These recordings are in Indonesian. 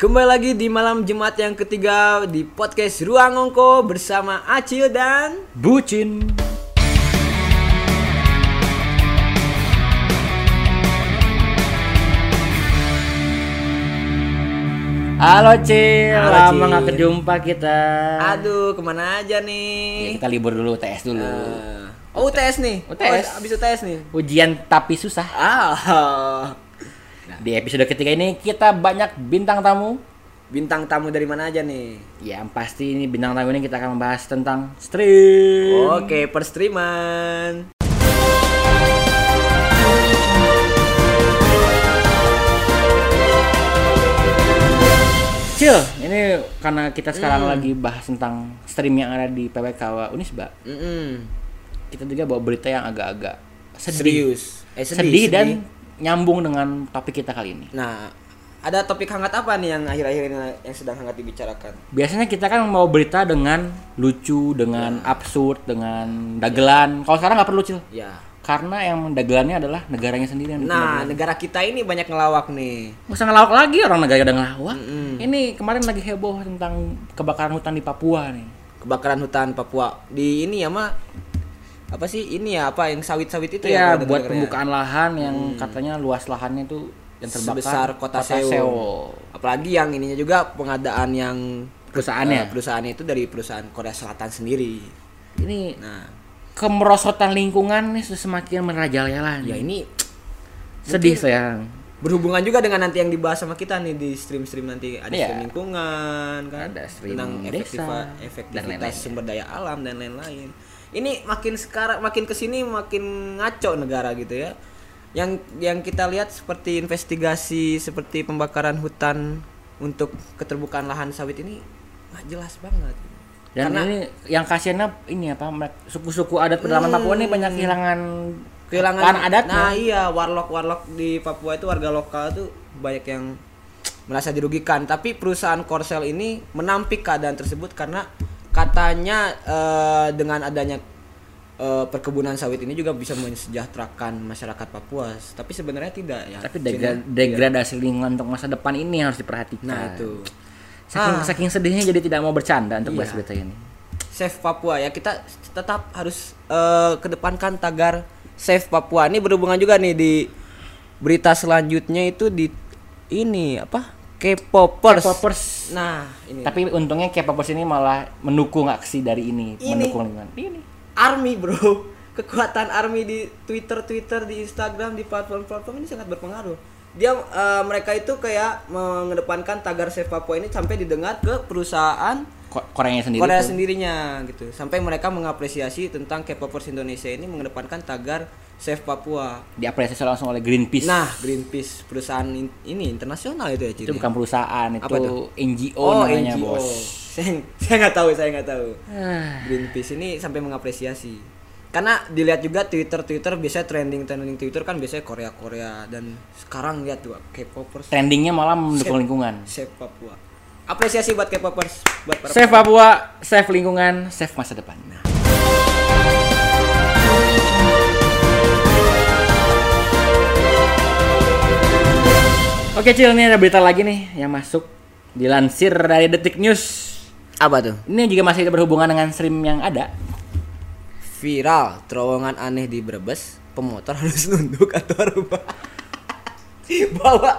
Kembali lagi di malam Jumat yang ketiga di podcast Ruang Ongko bersama Acil dan Bucin. Halo Cil, Halo, lama Cil. nggak kejumpa kita. Aduh ke mana aja Ya, nih? kita libur dulu, TS dulu. Eh, oh UTS nih, UTS. Oh, abis UTS nih. Ujian tapi susah. Ah, Di episode ketiga ini kita banyak bintang tamu. bintang tamu dari mana aja nih? Ya, pasti ini bintang tamu ini kita akan membahas tentang stream. Oke, perstreaman. Cil, ini karena kita sekarang Hmm. lagi bahas tentang stream yang ada di PWK Unisba. Mm-mm. Kita juga bawa berita yang agak-agak sedih. Serius. Eh, sedih, dan nyambung dengan topik kita kali ini. Nah, ada topik hangat apa nih yang akhir-akhir ini yang sedang hangat dibicarakan? Biasanya kita kan mau berita dengan lucu, dengan absurd, dengan dagelan. Kalau sekarang nggak perlu cil, Ya. karena yang dagelannya adalah negaranya sendiri yang Nah, dagelan. negara kita ini banyak ngelawak nih. nggak usah ngelawak lagi orang negara udah ngelawak. Mm-mm. Ini kemarin lagi heboh tentang kebakaran hutan di Papua nih. Kebakaran hutan Papua di ini ya, Ma. Apa sih ini ya apa yang sawit-sawit itu ya ya? buat ya? pembukaan lahan yang katanya luas lahannya itu yang terbakar sebesar kota, Seoul. Apalagi yang ininya juga pengadaan yang Perusahaannya? eh, perusahaannya itu dari perusahaan Korea Selatan sendiri. Ini Nah, kemerosotan lingkungan nih semakin merajalela ya nih. ini Sedih saya. berhubungan juga dengan nanti yang dibahas sama kita nih di stream-stream nanti ada Iya. stream lingkungan kan Ada stream tentang desa, efektiva- dan efektivitas lain-lain. sumber daya alam dan lain-lain ini makin sekarang makin ke sini makin ngaco negara gitu ya. Yang yang kita lihat seperti investigasi seperti pembakaran hutan untuk keterbukaan lahan sawit ini nggak jelas banget. Dan Karena- ini yang kasihannya ini apa suku-suku adat pedalaman Papua ini banyak kehilangan kehilangan lahan adatnya. nah iya warlock warlock di Papua itu warga lokal tuh banyak yang merasa dirugikan. Tapi perusahaan Korsel ini menampik keadaan tersebut karena katanya eh, dengan adanya eh, perkebunan sawit ini juga bisa mensejahterakan masyarakat Papua tapi sebenarnya tidak ya Tapi degra- degradasi lingkungan untuk masa depan ini harus diperhatikan. nah itu Saking, Ah. saking sedihnya jadi tidak mau bercanda untuk bahas Iya. berita ini. Save Papua ya kita tetap harus eh, kedepankan tagar Save Papua ini berhubungan juga nih di berita selanjutnya itu di ini apa K-popers. K-popers. Nah ini Tapi untungnya K-popers ini malah mendukung aksi dari ini, Ini. mendukung lingkungan. Ini. army bro kekuatan army di Twitter Twitter di Instagram di platform-platform ini sangat berpengaruh. Dia eh, mereka itu kayak mengedepankan tagar Save Papua ini sampai didengar ke perusahaan Ko- Koreanya sendiri Korea tuh. sendirinya gitu. Sampai mereka mengapresiasi tentang K-popers Indonesia ini mengedepankan tagar Save Papua. diapresiasi langsung oleh Greenpeace. Nah, Greenpeace perusahaan in- ini internasional itu ya, Cid, itu ya? bukan perusahaan, itu Apa tuh? NGO Oh, namanya, NGO. Bos. Saya saya nggak tahu, saya nggak tahu. Ah. Greenpeace ini sampai mengapresiasi. Karena dilihat juga Twitter Twitter biasanya trending trending Twitter kan biasanya Korea Korea dan sekarang lihat tuh K-popers Trendingnya malah mendukung lingkungan. Save Papua. Apresiasi buat K-popers, buat para Save Papua, save lingkungan, save masa depan. Oke Cil, ini ada berita lagi nih yang masuk dilansir dari Detik News. apa tuh? Ini juga masih berhubungan dengan stream yang ada. Viral, terowongan aneh di Brebes, pemotor harus nunduk atau rubah. bawa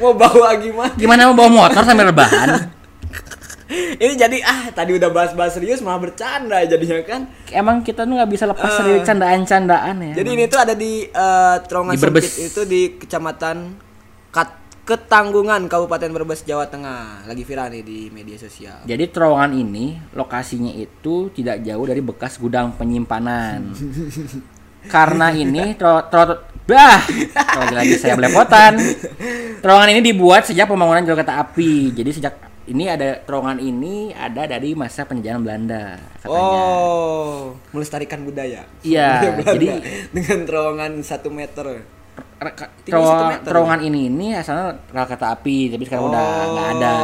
mau bawa gimana? Gimana mau bawa motor sambil rebahan? Ini jadi ah tadi udah bahas-bahas serius malah bercanda jadinya kan. Emang kita tuh nggak bisa lepas dari candaan-candaan ya. Jadi ini tuh ada di eh, terowongan Di sempit itu di kecamatan Kat Ketanggungan Kabupaten Brebes Jawa Tengah. Lagi viral nih di media sosial. Jadi terowongan ini lokasinya itu tidak jauh dari bekas gudang penyimpanan. Karena ini tro, tro, bah, lagi-lagi saya belepotan. Terowongan ini dibuat sejak pembangunan jalur kereta api. Jadi sejak ini ada terowongan ini ada dari masa penjajahan Belanda katanya. Oh, melestarikan budaya. Iya, jadi- dengan terowongan satu meter. Terowongan, meter. terowongan ini ini asalnya rel kereta api, tapi sekarang udah nggak ada.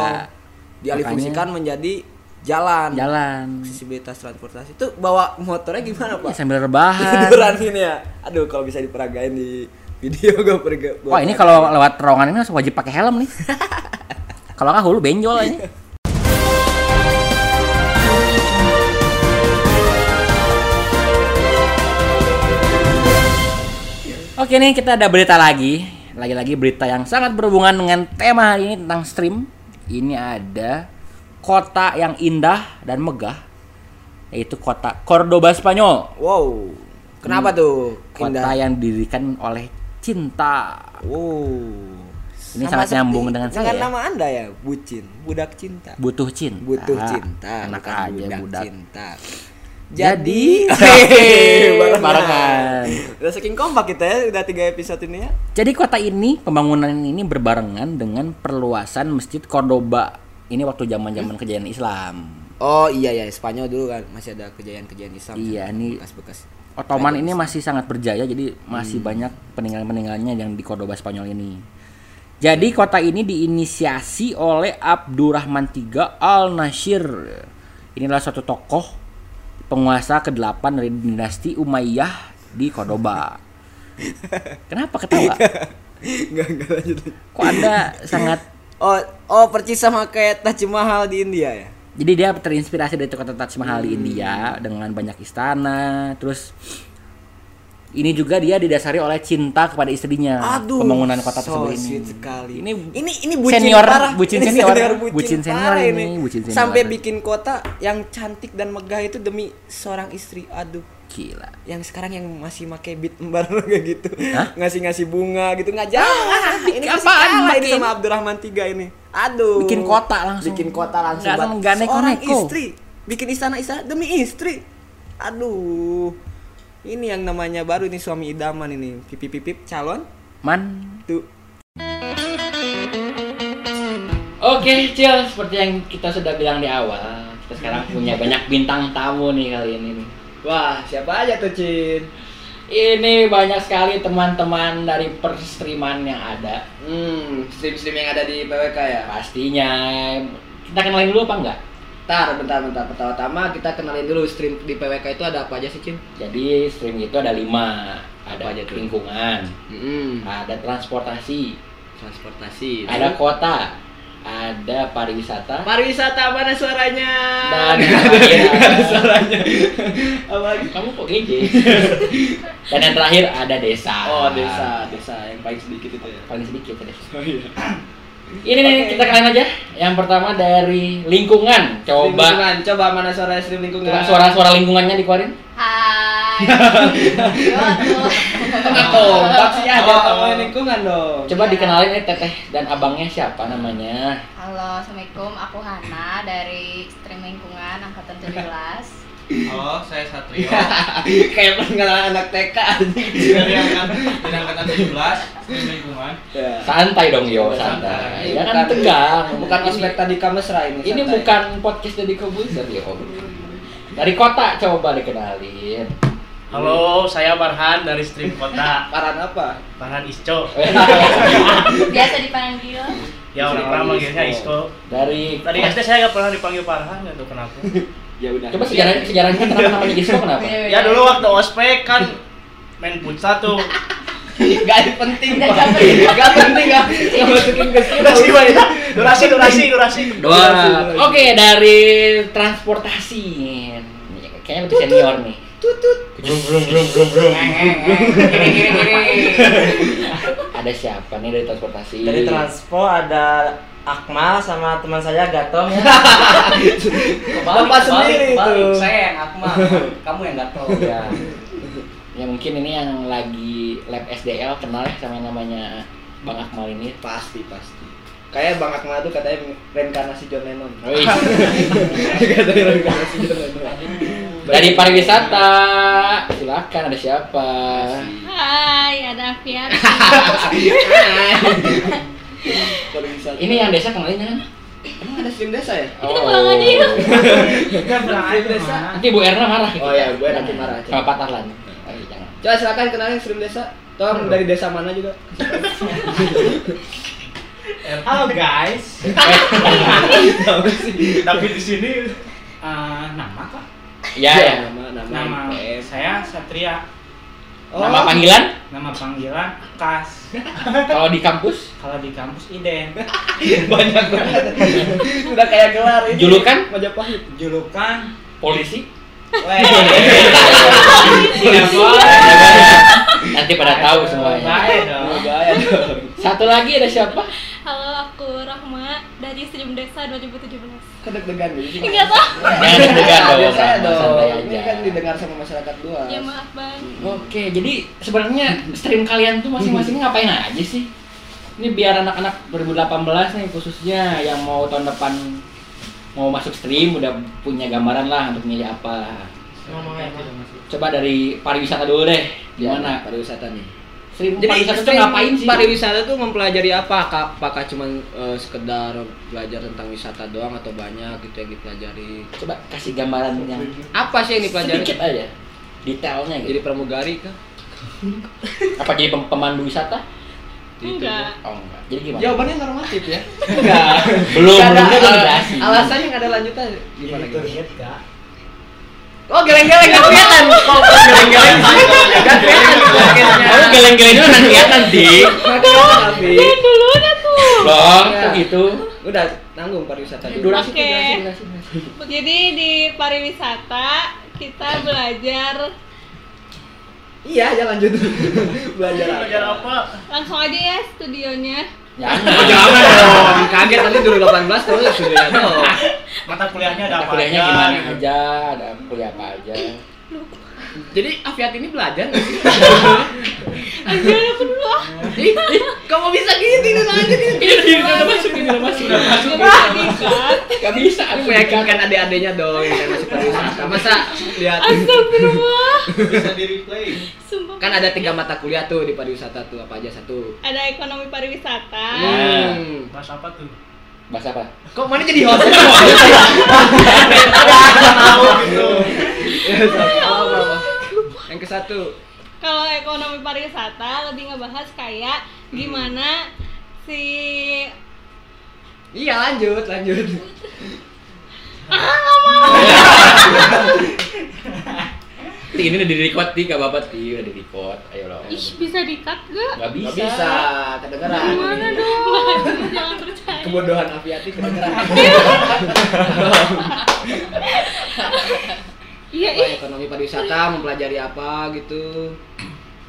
Dialihfungsikan menjadi jalan. Jalan. Aksesibilitas transportasi itu bawa motornya gimana pak? sambil rebahan. Tiduran ini ya. Aduh kalau bisa diperagain di video gue pergi. Wah ini kalau lewat terowongan ini harus wajib pakai helm nih. Kalau nggak hulu benjol aja. Oke nih kita ada berita lagi. Lagi-lagi berita yang sangat berhubungan dengan tema hari ini tentang stream. Ini ada kota yang indah dan megah yaitu kota Cordoba Spanyol. Wow. Kenapa tuh? Kota Indah. yang didirikan oleh cinta. Wow. Ini Sama sangat nyambung dengan saya Dengan ya. nama Anda ya, bucin, budak cinta. Butuh cinta. Butuh cinta, bukan aja budak, budak. cinta. Jadi, barengan. barengan. Udah saking kompak kita ya, udah tiga episode ini ya. Jadi kota ini pembangunan ini berbarengan dengan perluasan Masjid Cordoba. Ini waktu zaman-zaman kejayaan Islam. Oh iya ya, Spanyol dulu kan masih ada kejayaan-kejayaan Islam. Iya, ini bekas-bekas. Ottoman ini masih sangat berjaya jadi masih banyak peninggalan-peninggalannya yang di Cordoba Spanyol ini. Jadi kota ini diinisiasi oleh Abdurrahman III Al-Nasir. Inilah suatu tokoh penguasa ke-8 dari dinasti Umayyah di Cordoba. Kenapa ketawa? Enggak enggak lanjut. Kok Anda sangat Oh, oh percis sama kayak Taj Mahal di India ya? Jadi dia terinspirasi dari kota Taj Mahal di India dengan banyak istana, terus ini juga dia didasari oleh cinta kepada istrinya. Aduh, pembangunan kota so tersebut ini. sekali. Ini ini ini bucin senior, parah. bucin Ini senior, bucin, bucin senior parah ini, bucin senior. Sampai bikin kota yang cantik dan megah itu demi seorang istri. Aduh, Gila. yang sekarang yang masih pakai beat embar kayak gitu. Ngasih-ngasih bunga gitu nggak jangan. ini masih apaan kalah ini sama Abdurrahman tiga ini. Aduh. Bikin kota langsung. Bikin kota langsung. Buat sama seorang neko-neko. istri. Bikin istana-istana demi istri. Aduh. Ini yang namanya baru ini suami idaman ini. Pipip pipip calon Man. tuh. Oke, Cil, seperti yang kita sudah bilang di awal, kita sekarang punya banyak bintang tamu nih kali ini. nih. Wah, siapa aja tuh, Cin? Ini banyak sekali teman-teman dari perstreaman yang ada. Hmm, stream-stream yang ada di PWK ya. Pastinya. Kita kenalin dulu apa enggak? Bentar, bentar, bentar. Pertama-tama kita kenalin dulu stream di PWK itu ada apa aja sih, Cin? Jadi stream itu ada lima. Ada Apa aja tuh? lingkungan, Hmm, ada transportasi, transportasi. ada kota, ada pariwisata, pariwisata mana suaranya? dan yang ada, terakhir nggak ada suaranya. apa lagi? kamu kok geje? dan yang terakhir ada desa. Oh, desa, desa yang paling sedikit itu ya. Paling sedikit ya desa. Oh iya. Ini nih kita kenalin aja. Yang pertama dari lingkungan. Coba Lingkungan. coba mana suara stream lingkungan? coba suara-suara lingkungannya dikeluarin. Hai. Kompak sih ada temen lingkungan dong. Coba dikenalin eh teteh dan abangnya siapa namanya? Halo, assalamualaikum. Aku Hana dari stream lingkungan angkatan 17. Halo, saya Satrio Kayak pengenalan anak TK anjing. dari angkatan dari angkatan 17 di lingkungan. Ya. Santai dong yo, Santai. santai. Ya kan tegang. Bukan ospek tadi kamesra ini. Ini bukan podcast dari Kobuzer yo. Dari kota coba dikenalin. Halo, saya Barhan dari Stream Kota. Paran apa? Barhan Isco. Biasa dipanggil. Ya orang-orang manggilnya Isco. Dari Tadi SD saya nggak pernah dipanggil Farhan, nggak tahu kenapa. Ya udah. Coba sejarahnya sejarahnya kenapa namanya Isco kenapa? Ya dulu waktu ospek kan main futsal tuh. Gak penting, Pak. penting. Gak penting, gak Gak masukin ke sini. Durasi Pak, ya. durasi durasi durasi. Dua. Oke, dari transportasi. Kayaknya lebih senior nih. Tutut. Brum brum brum brum brum. Ada siapa nih dari transportasi? Dari Transpo ada Akmal sama teman saya Gatom ya. Bapak sendiri itu. Saya yang Akmal, kamu yang Gatom. ya. Ya mungkin ini yang lagi lab SDL kenal ya sama yang namanya Bang Akmal ini. Pasti, pasti. Kayak Bang Akmal tuh katanya reinkarnasi John Lennon. Wih. katanya reinkarnasi John Lennon. Dari pariwisata, silakan ada siapa? Hai, ada. Pariwisata. Ini yang desa kenalin kan? Emang ada stream desa ya? Kita pulang aja yuk. Kan bilang aja desa. Nanti Bu Erna marah. Oh iya, Bu Erna nanti marah. Sama Pak Tarlan. Ayo, jangan. Coba silakan kenalin stream desa. Tolong dari desa mana juga? Halo guys. Tapi di sini Eh, nama kak? Ya, ya. nama nama, Nama IPM. saya Satria. Oh. Nama panggilan Nama panggilan Kas. kalau di kampus Kalau di kampus Iden. banyak banget udah kayak gelar ini Julukan? Majapahit Julukan polisi. Weh. Tidak boleh. Nanti pada tahu semuanya. Satu lagi ada siapa? Halo, aku Rahma dari Stream Desa 2017. kedeg-degan gitu Enggak tahu. Jangan deg-degan dong, Biasa Rahma, dong santai ini aja. kan didengar sama masyarakat luas Ya maaf, Bang. Oke, jadi sebenarnya stream kalian tuh masing-masing ngapain aja sih? Ini biar anak-anak 2018 nih khususnya yang mau tahun depan mau masuk stream udah punya gambaran lah untuk milih apa. Coba dari pariwisata dulu deh. Gimana? pariwisata nih Stream Jadi pariwisata tuh ngapain sih? Pariwisata tuh mempelajari apa? Ka- Apakah cuma sekedar belajar tentang wisata doang atau banyak gitu yang dipelajari? Coba kasih gambaran yang Apa sih yang dipelajari? sedikit aja. Detailnya gitu. Jadi pramugari kah? Apa jadi pem- pemandu wisata? Enggak. Oh enggak. Jadi gimana? Jawabannya normatif ya? Enggak. Belum, ada alasannya nggak ada lanjutan. Gimana Itu gitu? Oh geleng-geleng nggak kelihatan. Kalau pas geleng-geleng nggak kelihatan podcastnya. Kamu geleng-geleng itu kan kelihatan, kelihatan tapi. Duluan tuh. Loh, Ya. kok gitu? Udah tanggung pariwisata dulu. Durasi, Oke. durasi, durasi, durasi. Jadi di pariwisata kita belajar Iya, aja lanjut. Belajar apa? Belajar apa? langsung aja ya studionya. Jangan. Oh, jangan dong. Kaget nanti dulu 18 terus sudah dong. Mata kuliahnya ada apa Kuliahnya aja? gimana gitu. aja, ada kuliah apa aja. Jadi Afiat ini belajar nggak sih? Ajar aku dulu ah. Ih, ih, kamu bisa gitu ini aja nih. Ini udah masuk, ini udah masuk. Udah masuk. Nggak dikat. Gak bisa, Aku meyakinkan adik-adiknya dong yang kan masuk pariwisata. Masa lihat Astagfirullah. Bisa di replay. Sumpah. kan ada tiga mata kuliah tuh di pariwisata tuh apa aja satu. Ada ekonomi pariwisata. Hmm. Bahas apa tuh? Bahasa apa? Kok mana jadi host? Tahu gitu. Yang ke satu. Kalau ekonomi pariwisata lebih ngebahas kayak gimana si Iya lanjut, lanjut. Ti, ini udah di record ti, gak apa-apa ti, udah di record. Ayo loh. ih bisa dikat gak? Gak bisa. Gak bisa, kedengeran. Gimana dong? Jangan percaya. Kebodohan Afiati kedengeran. Iya Apa, ih. ekonomi pariwisata mempelajari apa gitu.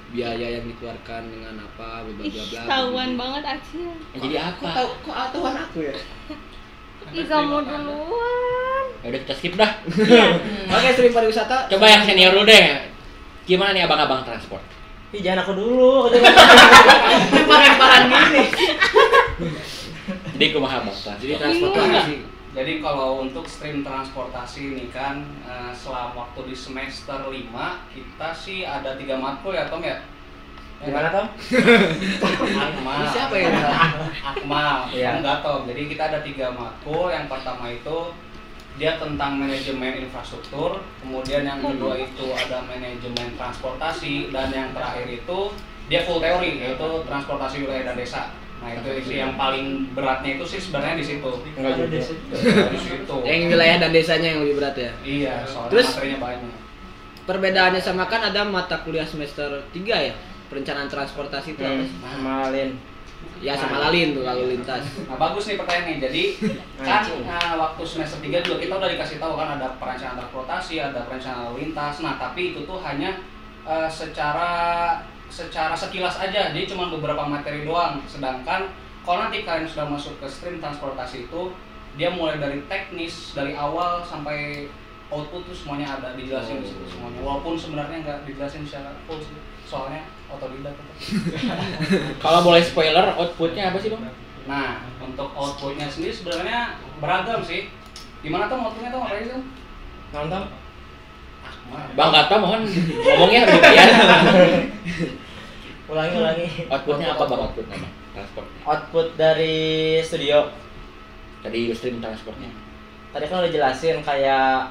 Biaya yang dikeluarkan dengan apa, bla bla Ih, bla. tahuan banget Acil. Jadi Kok apa? tahu kok tahuan aku ya? Ih, kamu duluan. Ya udah kita skip dah. Oke, sering pariwisata. Coba yang senior dulu deh. Gimana nih abang-abang transport? Ih, jangan aku dulu. lempar-lemparan gini. Jadi kumaha bang transport? Jadi transport tuh apa sih? Jadi kalau untuk stream transportasi ini kan eh, selama waktu di semester 5 kita sih ada tiga matkul ya Tom ya? Gimana, Tom? Akmal. Siapa ya? Akmal. Iya. Enggak Tom. Jadi kita ada tiga matkul. Yang pertama itu dia tentang manajemen infrastruktur, kemudian yang kedua itu ada manajemen transportasi dan yang terakhir itu dia full teori yaitu transportasi wilayah dan desa. Nah itu sih yang paling beratnya itu sih sebenarnya di situ. Enggak juga. Di situ. Yang wilayah dan desanya yang lebih berat ya. Iya, soalnya Terus? materinya banyak. Perbedaannya sama kan ada mata kuliah semester 3 ya? Perencanaan transportasi itu apa sih? Malin. Ya sama lalin tuh lalu lintas. Nah bagus nih pertanyaannya. Jadi kan nah, waktu semester 3 juga kita udah dikasih tahu kan ada perencanaan transportasi, ada perencanaan lalu lintas. Nah tapi itu tuh hanya eh, secara secara sekilas aja. Jadi cuma beberapa materi doang. Sedangkan kalau nanti kalian sudah masuk ke stream transportasi itu dia mulai dari teknis dari awal sampai output tuh semuanya ada dijelasin di situ semuanya. Walaupun sebenarnya nggak dijelasin secara full sih. Soalnya otodidak. Kalau boleh spoiler, outputnya apa sih bang? Nah, untuk outputnya sendiri sebenarnya beragam sih. Gimana tuh outputnya tuh ngapain tuh? Nonton? Bang Gata mohon ngomongnya lebih biar. Ulangi, ulangi. Outputnya apa bang outputnya bang? Transport. Output dari studio. Tadi stream transportnya. Tadi kan udah jelasin kayak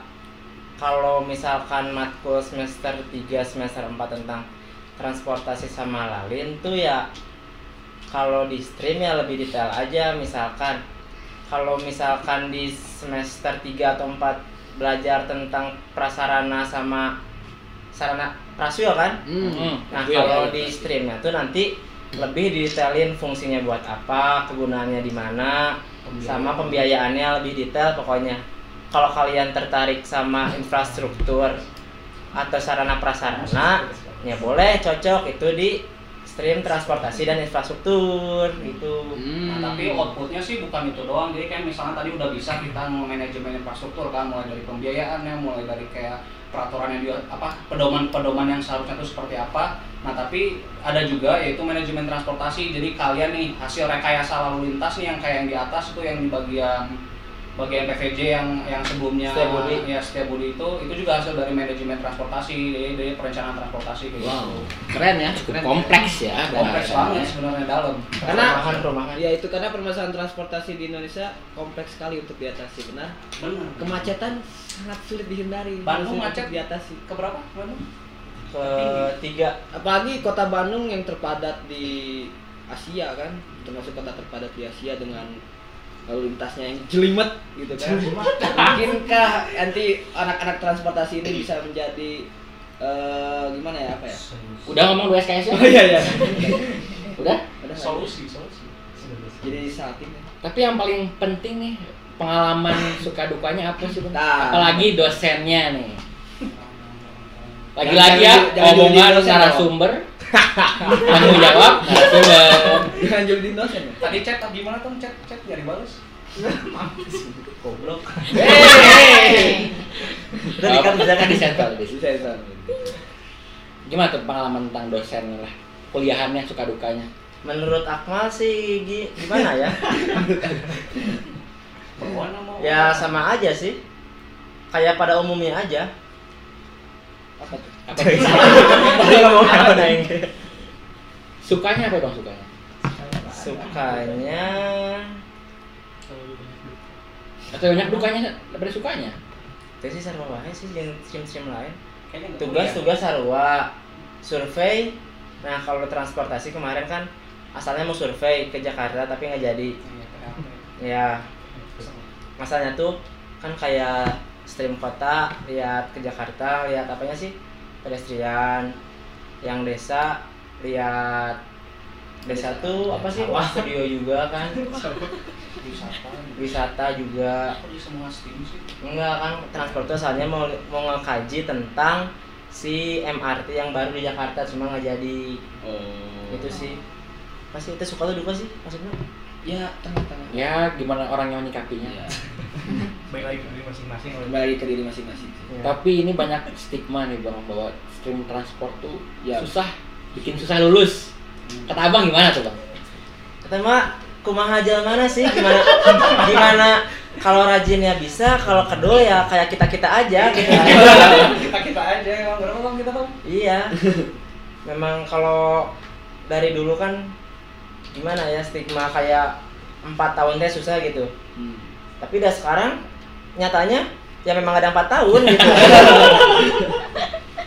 kalau misalkan matkul semester 3, semester 4 tentang transportasi sama lalin tuh ya kalau di stream ya lebih detail aja misalkan kalau misalkan di semester 3 atau 4 belajar tentang prasarana sama sarana rasio kan Hmm. Nah kalau iya. di streamnya tuh nanti lebih didetailin fungsinya buat apa, kegunaannya di mana, sama pembiayaannya lebih detail pokoknya. Kalau kalian tertarik sama infrastruktur atau sarana prasarana, ya boleh cocok itu di stream transportasi dan infrastruktur gitu. Nah, tapi outputnya sih bukan itu doang. Jadi kayak misalnya tadi udah bisa kita manajemen infrastruktur kan, mulai dari pembiayaannya, mulai dari kayak peraturan yang di apa pedoman-pedoman yang seharusnya itu seperti apa. Nah, tapi ada juga yaitu manajemen transportasi. Jadi kalian nih hasil rekayasa lalu lintas nih yang kayak yang di atas itu yang di bagian bagian PVJ yang yang sebelumnya Setiabudi. ya Setiabudi itu itu juga hasil dari manajemen transportasi dari, dari perencanaan transportasi kayak Wow. gitu. Keren ya, cukup kompleks ya. Kompleks bahasannya. banget sebenarnya dalam. Karena Perumahan perumahan. ya itu karena permasalahan transportasi di Indonesia kompleks sekali untuk diatasi benar. Benar. Kemacetan sangat sulit dihindari. Bandung macet? diatasi. Keberapa? Bandung? Ketiga Apalagi kota Bandung yang terpadat di Asia kan, termasuk kota terpadat di Asia dengan lalu lintasnya yang jelimet gitu kan. Mungkinkah nanti anak-anak transportasi ini bisa menjadi eh, gimana ya apa ya? Udah ngomong dua SKS ya? Oh iya iya. Udah? Udah? Solusi, solusi. Jadi saat ini. Tapi yang paling penting nih pengalaman suka dukanya apa sih Bang? Nah. Apalagi dosennya nih. Lagi-lagi ya Jangan- jangan omongan jadi dosen, narasumber. Tanggung jawab narasumber. Jangan jadi dosen ya. Tadi chat gimana tuh chat chat nyari balas? goblok. Hei. Udah dikat bisa kan di sensor. di- bisa. Gimana tuh pengalaman tentang dosennya lah? Kuliahannya suka dukanya. Menurut Akmal sih gi- gimana ya? Ya sama aja sih. Kayak pada umumnya aja. Apa tuh? Apa apa Neng? Sukanya apa dong sukanya? Sukanya Atau banyak dukanya daripada sukanya? itu sih sarwa wae sih yang stream-stream lain. Kayaknya nggak Tugas-tugas sarwa, survei. Nah, kalau transportasi kemarin kan asalnya mau survei ke Jakarta tapi nggak jadi. Iya. Ya, masalahnya tuh kan kayak stream kota lihat ke Jakarta lihat apanya sih pedestrian. Yang desa lihat desa tuh apa sih? Wah studio juga kan. Wisata. wisata juga. Enggak kan transport tuh asalnya mau mau ngekaji tentang si MRT yang baru di Jakarta cuma nggak jadi. Oh. itu sih. Pasti itu suka tuh duka sih maksudnya? Ya tengah-tengah. Ya gimana orang yang menyikapinya. Baik lagi ke diri masing-masing. kalau- Kembali ke diri masing-masing. Ya. Tapi ini banyak stigma nih bang bahwa stream transport tuh Ya. susah, bikin susah lulus. Kata abang gimana tuh bang? kata mak kumaha aja mana sih gimana gimana kalau rajinnya bisa kalau kedul ya kayak kita kita aja gitu kita kita aja emang berapa bang kita bang? iya memang kalau dari dulu kan gimana ya stigma kayak empat tahun teh susah gitu tapi udah sekarang nyatanya ya memang ada empat tahun gitu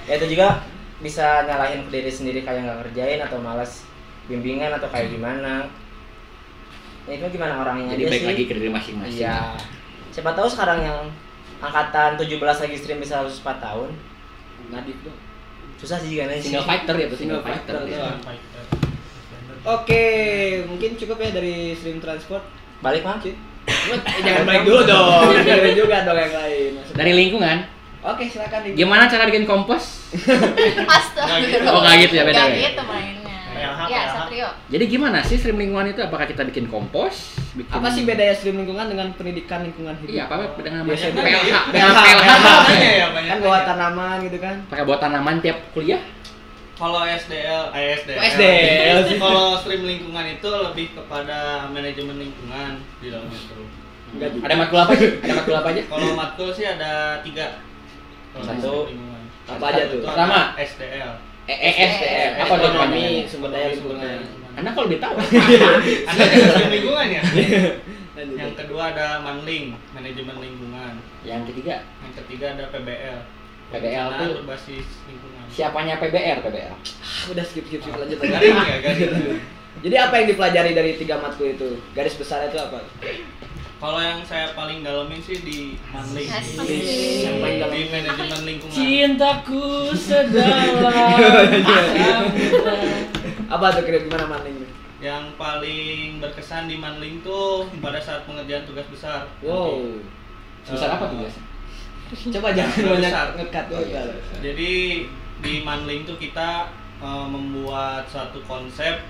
ya itu juga bisa nyalahin ke diri sendiri kayak nggak kerjain atau malas bimbingan atau kayak gimana ya itu gimana orangnya Jadi aja baik sih lagi ke diri masing-masing. iya siapa tahu sekarang yang angkatan 17 lagi stream bisa harus 4 tahun Nadif tuh. susah sih kan sih Single fighter ya single, Single fighter. fighter, ya. Oke, mungkin cukup ya dari stream transport. balik mah Jangan balik dulu dong. Dengerin juga dong yang lain. Maksudnya. Dari lingkungan, Oke, silakan Dik. gimana cara bikin kompos? Astaga. Oh, nggak gitu ya, beda Nggak ya? gitu mainnya. Ya. Satrio. Jadi gimana sih stream lingkungan itu? Apakah kita bikin kompos? Bikin... Apa sih bedanya stream lingkungan dengan pendidikan lingkungan hidup? Iya, apa dengan Biasanya PLH? PLH, Dengan PLH. PLH. ya banyak. Kan bawa tanaman gitu kan. Pakai buat tanaman tiap kuliah? Kalau SDL, eh, SDL. Oh, SDL sih. Kalau stream lingkungan itu lebih kepada manajemen lingkungan di tuh. Enggak juga. Ada matkul apa sih? Ada matkul apa aja? Kalau matkul sih ada tiga. Kalau Satu. Apa aja tuh? Itu Pertama. SDL. ESDM. Apa dong Ekonomi, panjangannya? sumber daya lingkungan. Anda kalau lebih tahu. Ada stream lingkungan ya. Lanjut. Yang kedua ada manling, manajemen lingkungan. Yang ketiga, Yang ketiga ada PBL. PBL tuh berbasis lingkungan. Siapanya PBR PBR? Ah, Udah skip skip skip lanjut lagi. Garing ya, garing. Jadi apa yang dipelajari dari tiga matkul itu? Garis besar itu apa? Kalau yang saya paling dalamin sih di Manling. Yang paling dalam. Di manajemen lingkungan. Cintaku sedalam Apa tuh kira gimana maning? Yang paling berkesan di Manling tuh pada saat pengerjaan tugas besar. Wow. Sebesar apa tuh biasa? Coba jangan banyak ngekat Oh, iya. Jadi di Manling tuh kita eh, membuat suatu konsep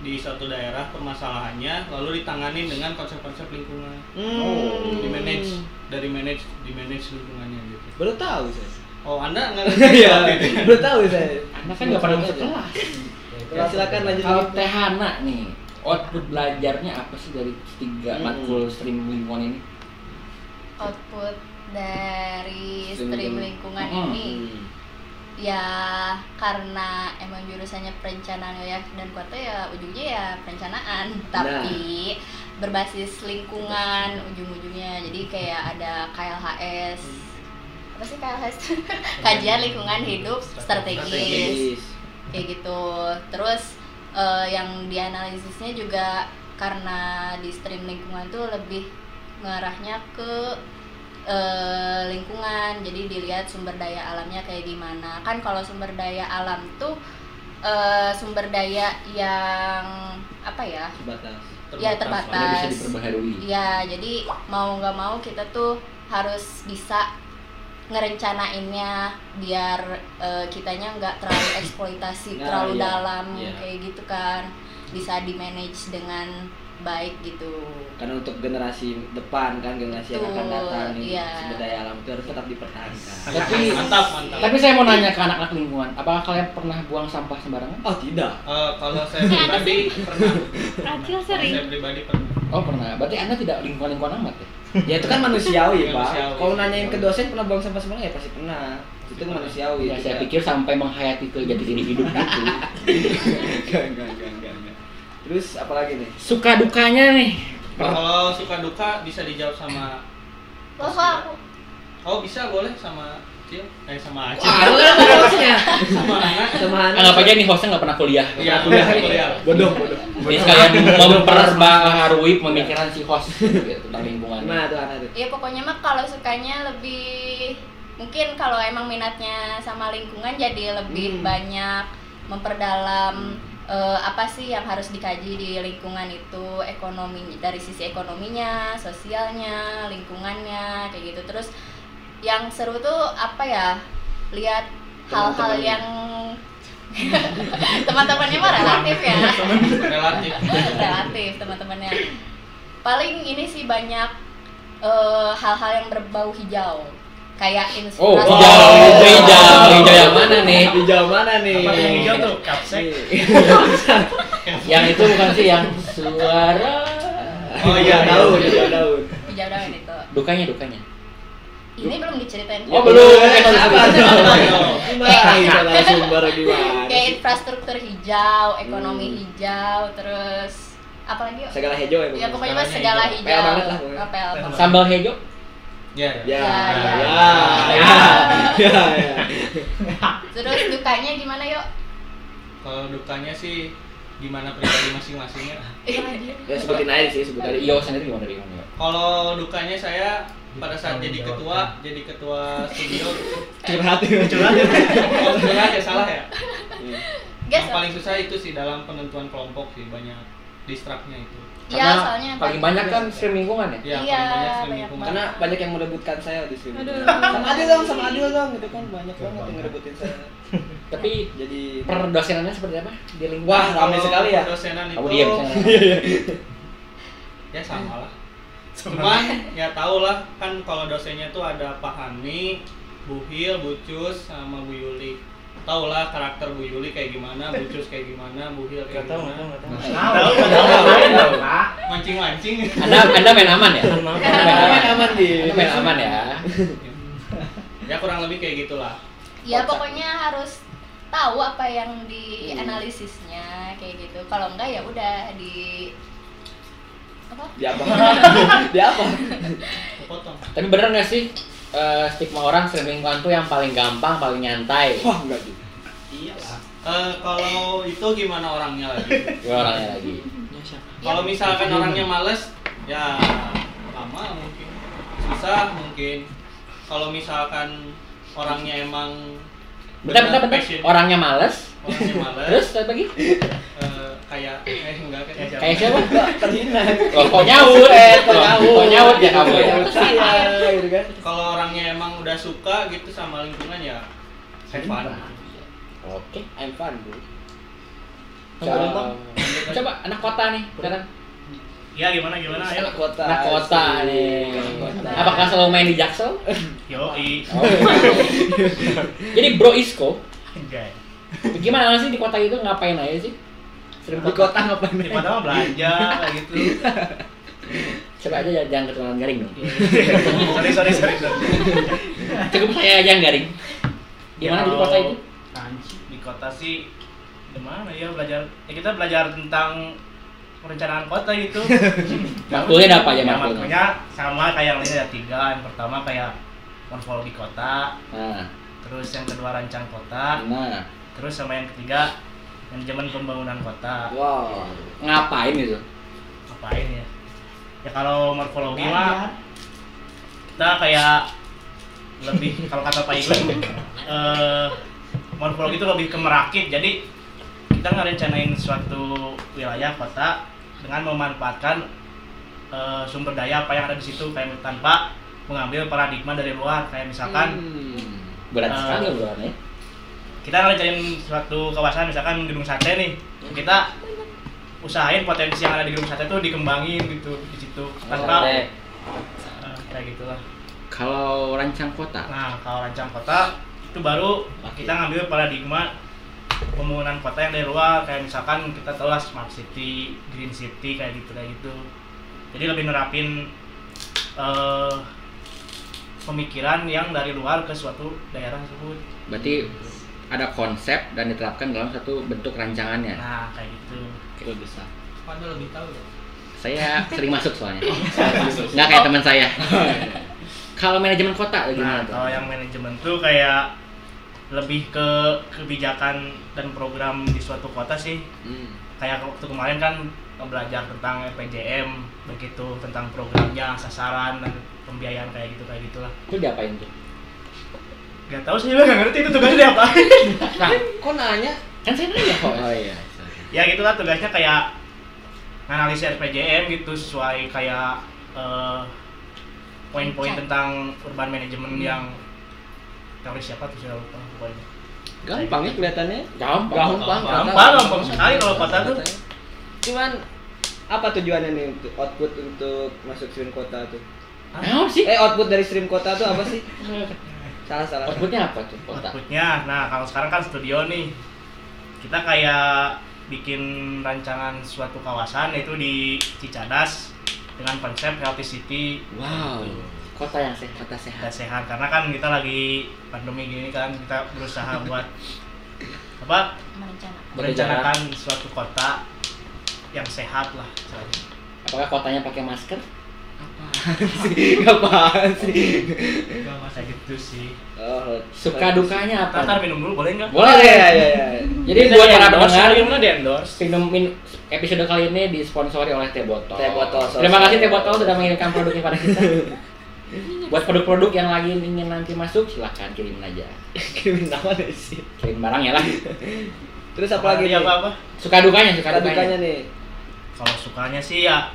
di suatu daerah permasalahannya lalu ditangani dengan konsep-konsep lingkungan. Hmm. Di manage dari manage di manage lingkungannya gitu. Baru tahu saya. Oh, Anda nggak ngerti itu? baru tahu saya. Anda kan nggak pernah masuk kelas. Ya, silakan lanjut. Kalau lagi. Teh Hana nih, output belajarnya apa sih dari tiga Hmm. matkul stream lingkungan ini? output dari Stream stream lingkungan. Hmm. ini ya karena emang jurusannya perencanaan ya dan kuota ya ujungnya ya perencanaan. Tapi berbasis lingkungan ujung-ujungnya. Jadi kayak ada KLHS apa sih KLHS kajian lingkungan hidup strategis. Strategis. kayak gitu. Terus eh, yang dianalisisnya juga karena di stream lingkungan tuh lebih ngarahnya ke eh, lingkungan jadi dilihat sumber daya alamnya kayak gimana kan kalau sumber daya alam tuh eh, sumber daya yang apa ya Terbatas. ya Mana bisa terbatas diperbaharui? ya jadi mau nggak mau kita tuh harus bisa ngerencanainnya biar eh, kitanya nggak terlalu eksploitasi Nah, terlalu iya. dalam Iya. kayak gitu kan bisa di manage dengan baik gitu Karena untuk generasi depan kan generasi yang akan Betul, datang iya. sumber daya alam itu harus tetap dipertahankan. Tapi mantap, mantap. tapi saya mau nanya ke anak-anak lingkungan, apakah kalian pernah buang sampah sembarangan? Oh tidak. Eh, kalau saya pribadi pernah. Acil Kalau sering. saya pribadi pernah. Oh pernah. Berarti anda tidak lingkungan-lingkungan amat ya? Ya itu kan manusiawi pak. Manusiawi. Kalau nanyain ke dosen pernah buang sampah sembarangan ya pasti pernah. Itu manusiawi. Ya, saya pikir sampai menghayati ke jati diri hidup gitu. Enggak, enggak, enggak. Terus apa lagi nih? Suka dukanya nih. Kalau suka duka bisa dijawab sama wah, aku Oh bisa boleh sama Cil Eh sama Acil Wah, hostnya. Sama Ana Sama. Anggap aja nih hostnya nggak pernah kuliah. Iya kuliah. kuliah Bodoh, bodoh. Ini sekalian memperbaharui pemikiran si host gitu, tentang lingkungan. Gimana tuh Hana tuh? ya pokoknya mah kalau sukanya lebih mungkin kalau emang minatnya sama lingkungan jadi lebih Hmm. banyak memperdalam eh, apa sih yang harus dikaji di lingkungan itu? Ekonomi dari sisi ekonominya sosialnya lingkungannya kayak gitu. Terus yang seru tuh apa ya? Lihat hal-hal yang teman-temannya mah relatif ya. Relatif. Relatif teman-temannya. Paling ini sih banyak eh, hal-hal yang berbau hijau kayak Oh, inspirasi hijau, hijau, hijau, hijau yang mana nih? Hijau mana nih? Apa yang hijau tuh? Kapsek Yang itu bukan sih yang suara. Oh iya daun, iya. hijau daun. hijau daun itu Dukanya, dukanya. ini belum diceritain Oh, belum. Apa tuh? Ayo. Gimana kayak infrastruktur hijau ekonomi hijau terus apa lagi yuk? Segala hijau ya. ya pokoknya. Segalanya segala hijau. hijau Pel banget lah. Oh. Sambal hijau. Ya Ya, Ya, ya, ya. ya, ya, ya. terus dukanya gimana yuk Kalau dukanya sih gimana pribadi masing-masingnya Ya sebutin aja sih, sebutin aja. Iyo sendiri gimana kamu? Kalau dukanya saya pada saat jadi ketua, jadi ketua studio Curhat ya, curhat. Oh, curhat ya salah ya? Guys, Yang paling susah itu sih dalam penentuan kelompok sih banyak distraknya itu. Ya soalnya paling banyak kan stream lingkungan ya. Ya, Iya, paling banyak stream. Karena banyak yang merebutkan saya di sini. Aduh. Sama Adil dong, sama Adil dong, gitu kan banyak banget yang ngerebutin saya. Tapi Jadi perdosenannya seperti apa di lingkungan? Wah, ramai sekali ya. Dosenan itu Kamu diam sana. ya sama lah. Cuman ya tau lah kan kalau dosennya tuh ada Pak Hani, Bu Hil, Bu Cus, sama Bu Yuli. Tau lah karakter Bu Yuli kayak gimana, Bu Cus kayak gimana, Bu Hil kayak gimana. Mancing-mancing. Anda Anda main aman ya? Anda main aman. aman di. Anda main aman ya. ya kurang lebih kayak gitulah. ya pokoknya harus tahu apa yang dianalisisnya kayak gitu kalau enggak ya udah di apa Di apa? Di apa? Potong. Tapi bener nggak sih eh, stigma orang stream lingkungan tuh yang paling gampang, paling nyantai? Wah, enggak juga. Iyalah. Eh, kalau itu gimana orangnya lagi? Dua orangnya lagi. Kalau misalkan orangnya males, ya lama mungkin susah mungkin kalau misalkan orangnya emang Bentar, bentar, bentar. Orangnya males. Terus apa lagi? eh, kayak eh enggak kayak siapa Kayak siapa? terhina Oh, kok nyaut? Eh, kok Oh, nyaut. Kok nyaut ya kamu ya? saya gitu kan kalau orangnya emang udah suka gitu sama lingkungan ya have fun Oke, I'm fun, bro. Coba, Coba, anak kota nih, sekarang. ya gimana gimana ayo anak kota Anak kota nih. Apakah selalu main di Jaksel? yoi Oh. Jadi Bro Isko, Anjay. Gimana sih di kota itu ngapain aja sih? Sering di kota ngapain? di mana mah belanja gitu. Coba aja jangan keturunan garing dong. sorry sorry sorry sorry. Cukup saya aja yang garing. Gimana di Ya, kota itu? di kota sih gimana ya belajar ya kita belajar tentang perencanaan kota gitu. Matkulnya ada apa aja ya, matkulnya sama kayak yang lainnya ada tiga. Yang pertama kayak morfologi kota. Nah, terus yang kedua rancang kota. Nah, terus sama yang ketiga manajemen pembangunan kota. Wow. Ngapain itu? ngapain ya? Ya kalau morfologi mah kita kayak lebih kalau kata Pak Igun eh, morfologi itu lebih ke merakit. Jadi kita ngerencanain suatu wilayah kota dengan memanfaatkan eh, sumber daya apa yang ada di situ. Kayak tanpa mengambil paradigma dari luar. Kayak misalkan Hmm. Berat Eh, sekali obrolannya. Kita ngerencanain suatu kawasan misalkan gedung sate nih. Kita usahain potensi yang ada di gedung sate itu dikembangin gitu di situ. Tanpa eh, kayak gitulah. Kalau rancang kota, nah kalau rancang kota itu baru kita ngambil paradigma pembangunan kota yang dari luar. Kayak misalkan kita tahu lah smart city green city kayak gitu kayak gitu. Jadi lebih nerapin eh, pemikiran yang dari luar ke suatu daerah tersebut. Berarti ada konsep dan diterapkan dalam satu bentuk rancangannya. nah kayak gitu Oke, bisa. Pada lebih tahu ya Saya sering masuk soalnya. Nggak kayak teman saya. Kalau manajemen kota Nah, gimana tuh? kalau yang manajemen tuh kayak lebih ke kebijakan dan program di suatu kota sih. Hmm. Kayak waktu kemarin kan belajar tentang RPJM, begitu tentang programnya, sasaran dan pembiayaan kayak gitu kayak gitulah. Itu diapain tuh? Gak tahu sih, gak ngerti itu tugasnya diapain. Nah, kok nanya kan saya nanya kok. oh iya ya gitulah tugasnya kayak analisis RPJM gitu sesuai kayak eh, poin-poin tentang urban management yang teori siapa tuh saya lupa pokoknya. gampang ya kelihatannya Gampang. gampang Gampang, gampang sekali kalau kota tuh. cuman apa tujuannya nih untuk output untuk masuk stream kota tuh Nah, sih? eh output dari stream kota tuh apa sih salah salah Outputnya apa tuh kota? Outputnya, nah kalau sekarang kan studio nih, kita kayak bikin rancangan suatu kawasan yaitu di Cicadas dengan konsep healthy city Wow. Kota yang sehat, kota sehat. dan sehat karena kan kita lagi pandemi gini kan kita berusaha buat apa merencanakan merencanakan suatu kota yang sehat lah. Apakah kotanya pakai masker? Sih apaan sih Enggak masa gitu sih. oh Suka dukanya Ntar, apa? minum dulu boleh nggak? Boleh. ya ya ya Jadi buat para pendengar, gimana di endorse? minum min- episode kali ini disponsori oleh Teh Botol. Teh Botol, Terima kasih Teh Botol sudah mengirimkan produknya pada kita. Buat produk-produk yang lagi ingin nanti masuk, silahkan kirim aja. kirimin nama nih sih Kirim barang ya lah. terus apa lagi apa apa? Suka dukanya, suka Suka dukanya. dukanya nih Kalau sukanya sih ya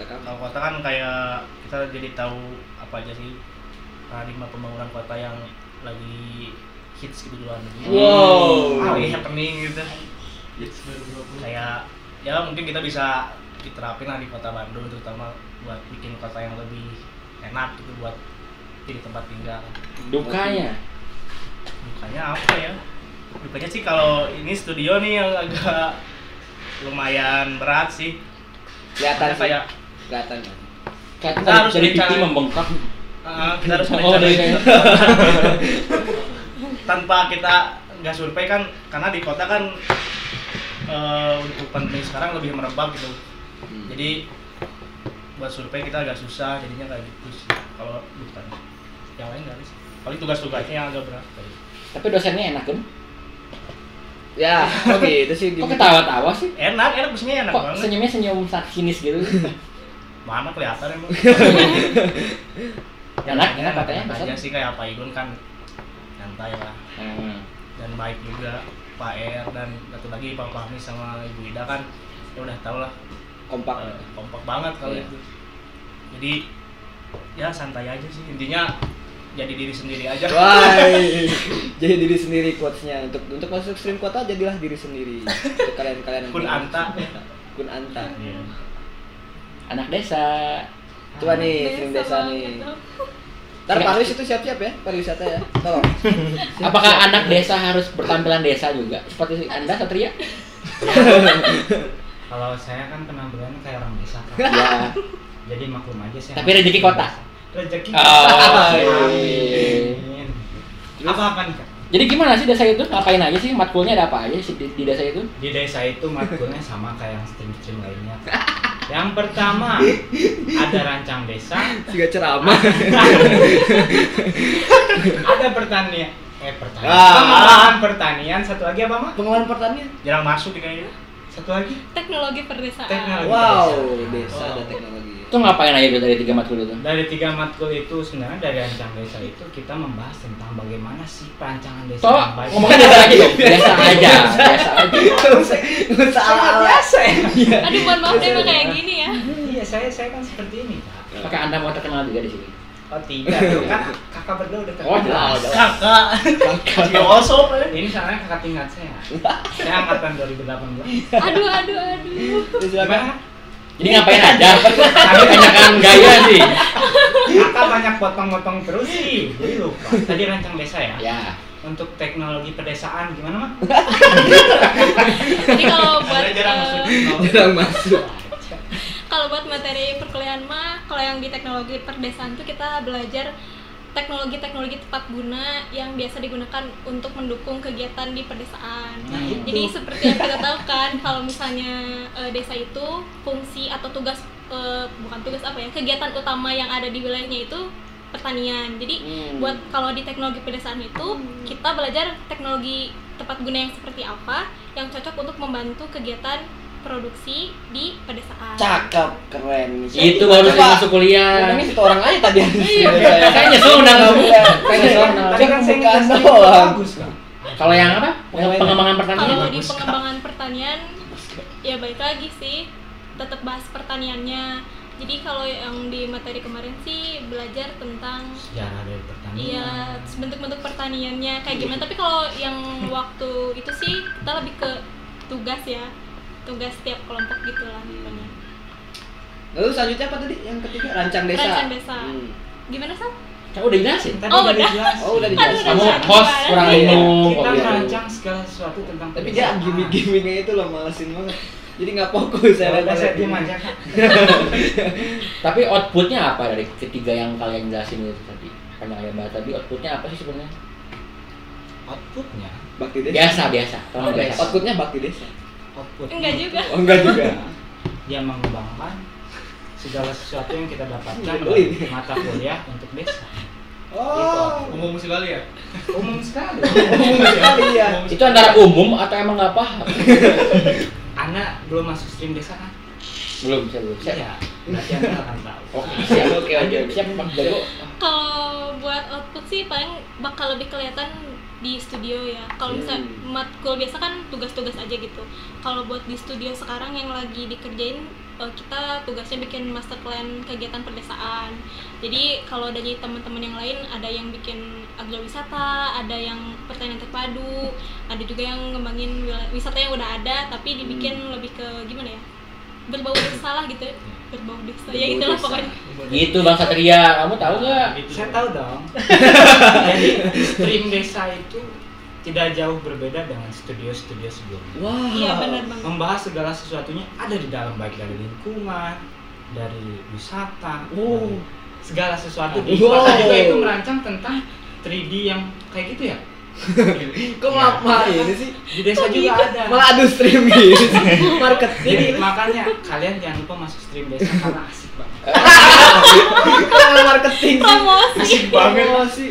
Suka kamu. kalau kota kan kayak kita jadi tahu apa aja sih paradigma pembangunan kota yang lagi hits gitu di luar negeri. Wow. Ah, lagi happening gitu. Kayak ya mungkin kita bisa diterapin lah di kota Bandung terutama buat bikin kota yang lebih enak gitu buat jadi tempat tinggal. Dukanya. Dukanya apa ya? Dukanya sih kalau ini studio nih yang agak lumayan berat sih. kelihatan sih kayak Kelihatan Kita tadi harus dari pipi membengkak. Ah, kita harus Oh, dari merencanain. kayak tanpa kita nggak survei kan karena di kota kan eh, untuk pandemi sekarang lebih merebak gitu Hmm. jadi buat survei kita agak susah jadinya kayak gitu sih kalau bukan yang lain nggak sih paling tugas-tugasnya yang agak berat gitu. Tapi dosennya enak kan? ya oke itu sih Kok ketawa-tawa sih? enak enak maksudnya enak Kok banget senyumnya senyum sinis gitu? mana kelihatan emang Enaknya katanya enak aja pesan. sih kayak Pak Igun kan santai lah Hmm. dan baik juga Pak Er dan satu lagi Pak Fahmi sama Ibu Ida kan ya udah tau lah kompak eh, kompak banget kalau Iya. itu jadi ya santai aja sih intinya jadi diri sendiri aja Wah, jadi diri sendiri quotesnya untuk untuk masuk stream kota jadilah diri sendiri. Untuk kalian-kalian yang kun anta Kun anta. Iya. Anak desa. Coba nih stream desa nih. Ntar Paris itu siap-siap ya pariwisata ya. Tolong. Apakah anak desa harus bertampilan desa juga? Seperti Anda Satria? Kalau saya kan penampilan kayak orang desa kan. Ya. Jadi maklum aja sih. Tapi rezeki kota. Rezeki. Oh. Amin. Apa apa nih? Jadi gimana sih desa itu? Ngapain aja sih? Matkulnya ada apa aja sih di, di desa itu? Di desa itu matkulnya sama kayak yang stream-stream lainnya. Yang pertama ada rancang desa, Juga ceramah. ada pertanian. Eh pertanian. Ah. Pengelolaan pertanian. Satu lagi apa mah? Pengelolaan pertanian. jarang masuk nih kayaknya Satu lagi. teknologi perdesaan Teknologi. Wow, Desa. desa ada Oh. teknologi. Itu ngapain aja dari tiga matkul itu? Dari tiga matkul itu sebenarnya dari rancang desa itu kita membahas tentang bagaimana sih perancangan desa Toh, yang baik. ngomongnya desa aja dong. Desa aja. Desa aja. Ala-ala. biasa ya. aduh mohon maaf deh kayak gini ya Iya, saya saya kan seperti ini, Pak. Apakah Anda mau terkenal juga di sini? Oh, tidak. Kan kakak berdua udah Oh, terkenal. jelas. kakak kakak osop ya Ini soalnya kakak tingkat saya. Saya angkatan 2018. aduh aduh aduh. Gimana? Jadi ngapain aja? Tapi banyakan gaya sih. Kakak banyak potong-potong terus sih. Jadi lupa. Tadi rancang desa ya. Ya. Untuk teknologi pedesaan gimana, Mak? jadi kalau buat Anda jarang masuk eh, Jarang masuk. kalau buat materi perkuliahan mah kalau yang di teknologi perdesaan tuh kita belajar teknologi-teknologi tepat guna yang biasa digunakan untuk mendukung kegiatan di pedesaan. Nah, itu. Jadi seperti yang kita tahu kan kalau misalnya eh, desa itu fungsi atau tugas eh, bukan tugas apa ya kegiatan utama yang ada di wilayahnya itu pertanian. Jadi Hmm. buat kalau di teknologi pedesaan itu kita belajar teknologi tepat guna yang seperti apa yang cocok untuk membantu kegiatan produksi di pedesaan. Cakep, keren. Saya Itu baru saya masuk kuliah. Ngomongnya satu orang aja tadi. Iya, saya nyesel undang kamu. Saya undang Tadi kan saya Bukan ngejelaskan doang. bagus kan. Kalau yang apa? Pengembangan pertanian. Kalau di bagus. pengembangan pertanian ya baik lagi sih tetap bahas pertaniannya. Jadi kalau yang di materi kemarin sih belajar tentang Sejarah dari pertanian. Iya, bentuk-bentuk pertaniannya kayak gimana. Tapi kalau yang waktu itu sih kita lebih ke tugas ya, tugas tiap kelompok gitu lah pokoknya. Lalu selanjutnya apa tadi? Yang ketiga rancang desa. Rancang desa. Hmm. Gimana sih? Kan udah jelasin. Tadi Oh, udah dijelasin. Oh, udah dijelasin. Kamu host gimana kurang minum. Kita kopi. merancang segala sesuatu tentang Tapi dia gimmick-gimmicknya itu loh malesin banget. Jadi nggak fokus saya Ya udah, saya lihat diem aja. Tapi outputnya apa dari ketiga yang kalian jelasin itu tadi? Panjang lebar bahas tadi outputnya apa sih sebenarnya? Outputnya, Bakti desa. Biasa biasa. Tolong Oh, biasa. Outputnya bakti desa. Outputnya Enggak juga. Oh enggak juga. dia mengembangkan segala sesuatu yang kita dapatkan dari mata kuliah untuk desa. Oh. umum sekali ya Umum sekali. Umum sekali ya. Itu antara umum atau emang nggak paham? Anak belum masuk stream desa kan? belum, saya belum. Siap. Iya. Nanti anda akan tahu. Oke, siap. Oke, oke, siap Pak Jago. Kalau buat output sih paling bakal lebih kelihatan di studio ya. Kalau misalnya Hmm. matkul biasa kan tugas-tugas aja gitu. Kalau buat di studio sekarang yang lagi dikerjain eh, kita tugasnya bikin master plan kegiatan perdesaan. Jadi kalau dari teman-teman yang lain ada yang bikin agrowisata, ada yang pertanian terpadu, ada juga yang ngembangin wisata yang udah ada tapi dibikin lebih ke gimana ya? berbau desa lah gitu. Berbau desa. ya itulah desa. pokoknya. Gitu Bang Satria, kamu tahu nggak? Saya tahu dong. Jadi stream desa itu tidak jauh berbeda dengan studio-studio sebelumnya. Wah. Iya benar banget. Membahas segala sesuatunya ada di dalam baik dari lingkungan, dari wisata, Oh. dari segala sesuatu. Di Wow. Juga itu merancang tentang 3D yang kayak gitu ya. Kok malah malah ini sih? Di desa juga ada. Malah adu stream gitu. Marketing. Jadi makanya kalian jangan lupa masuk stream desa karena asik banget. Malah marketing. sih. Promosi. Asik banget. Promosi.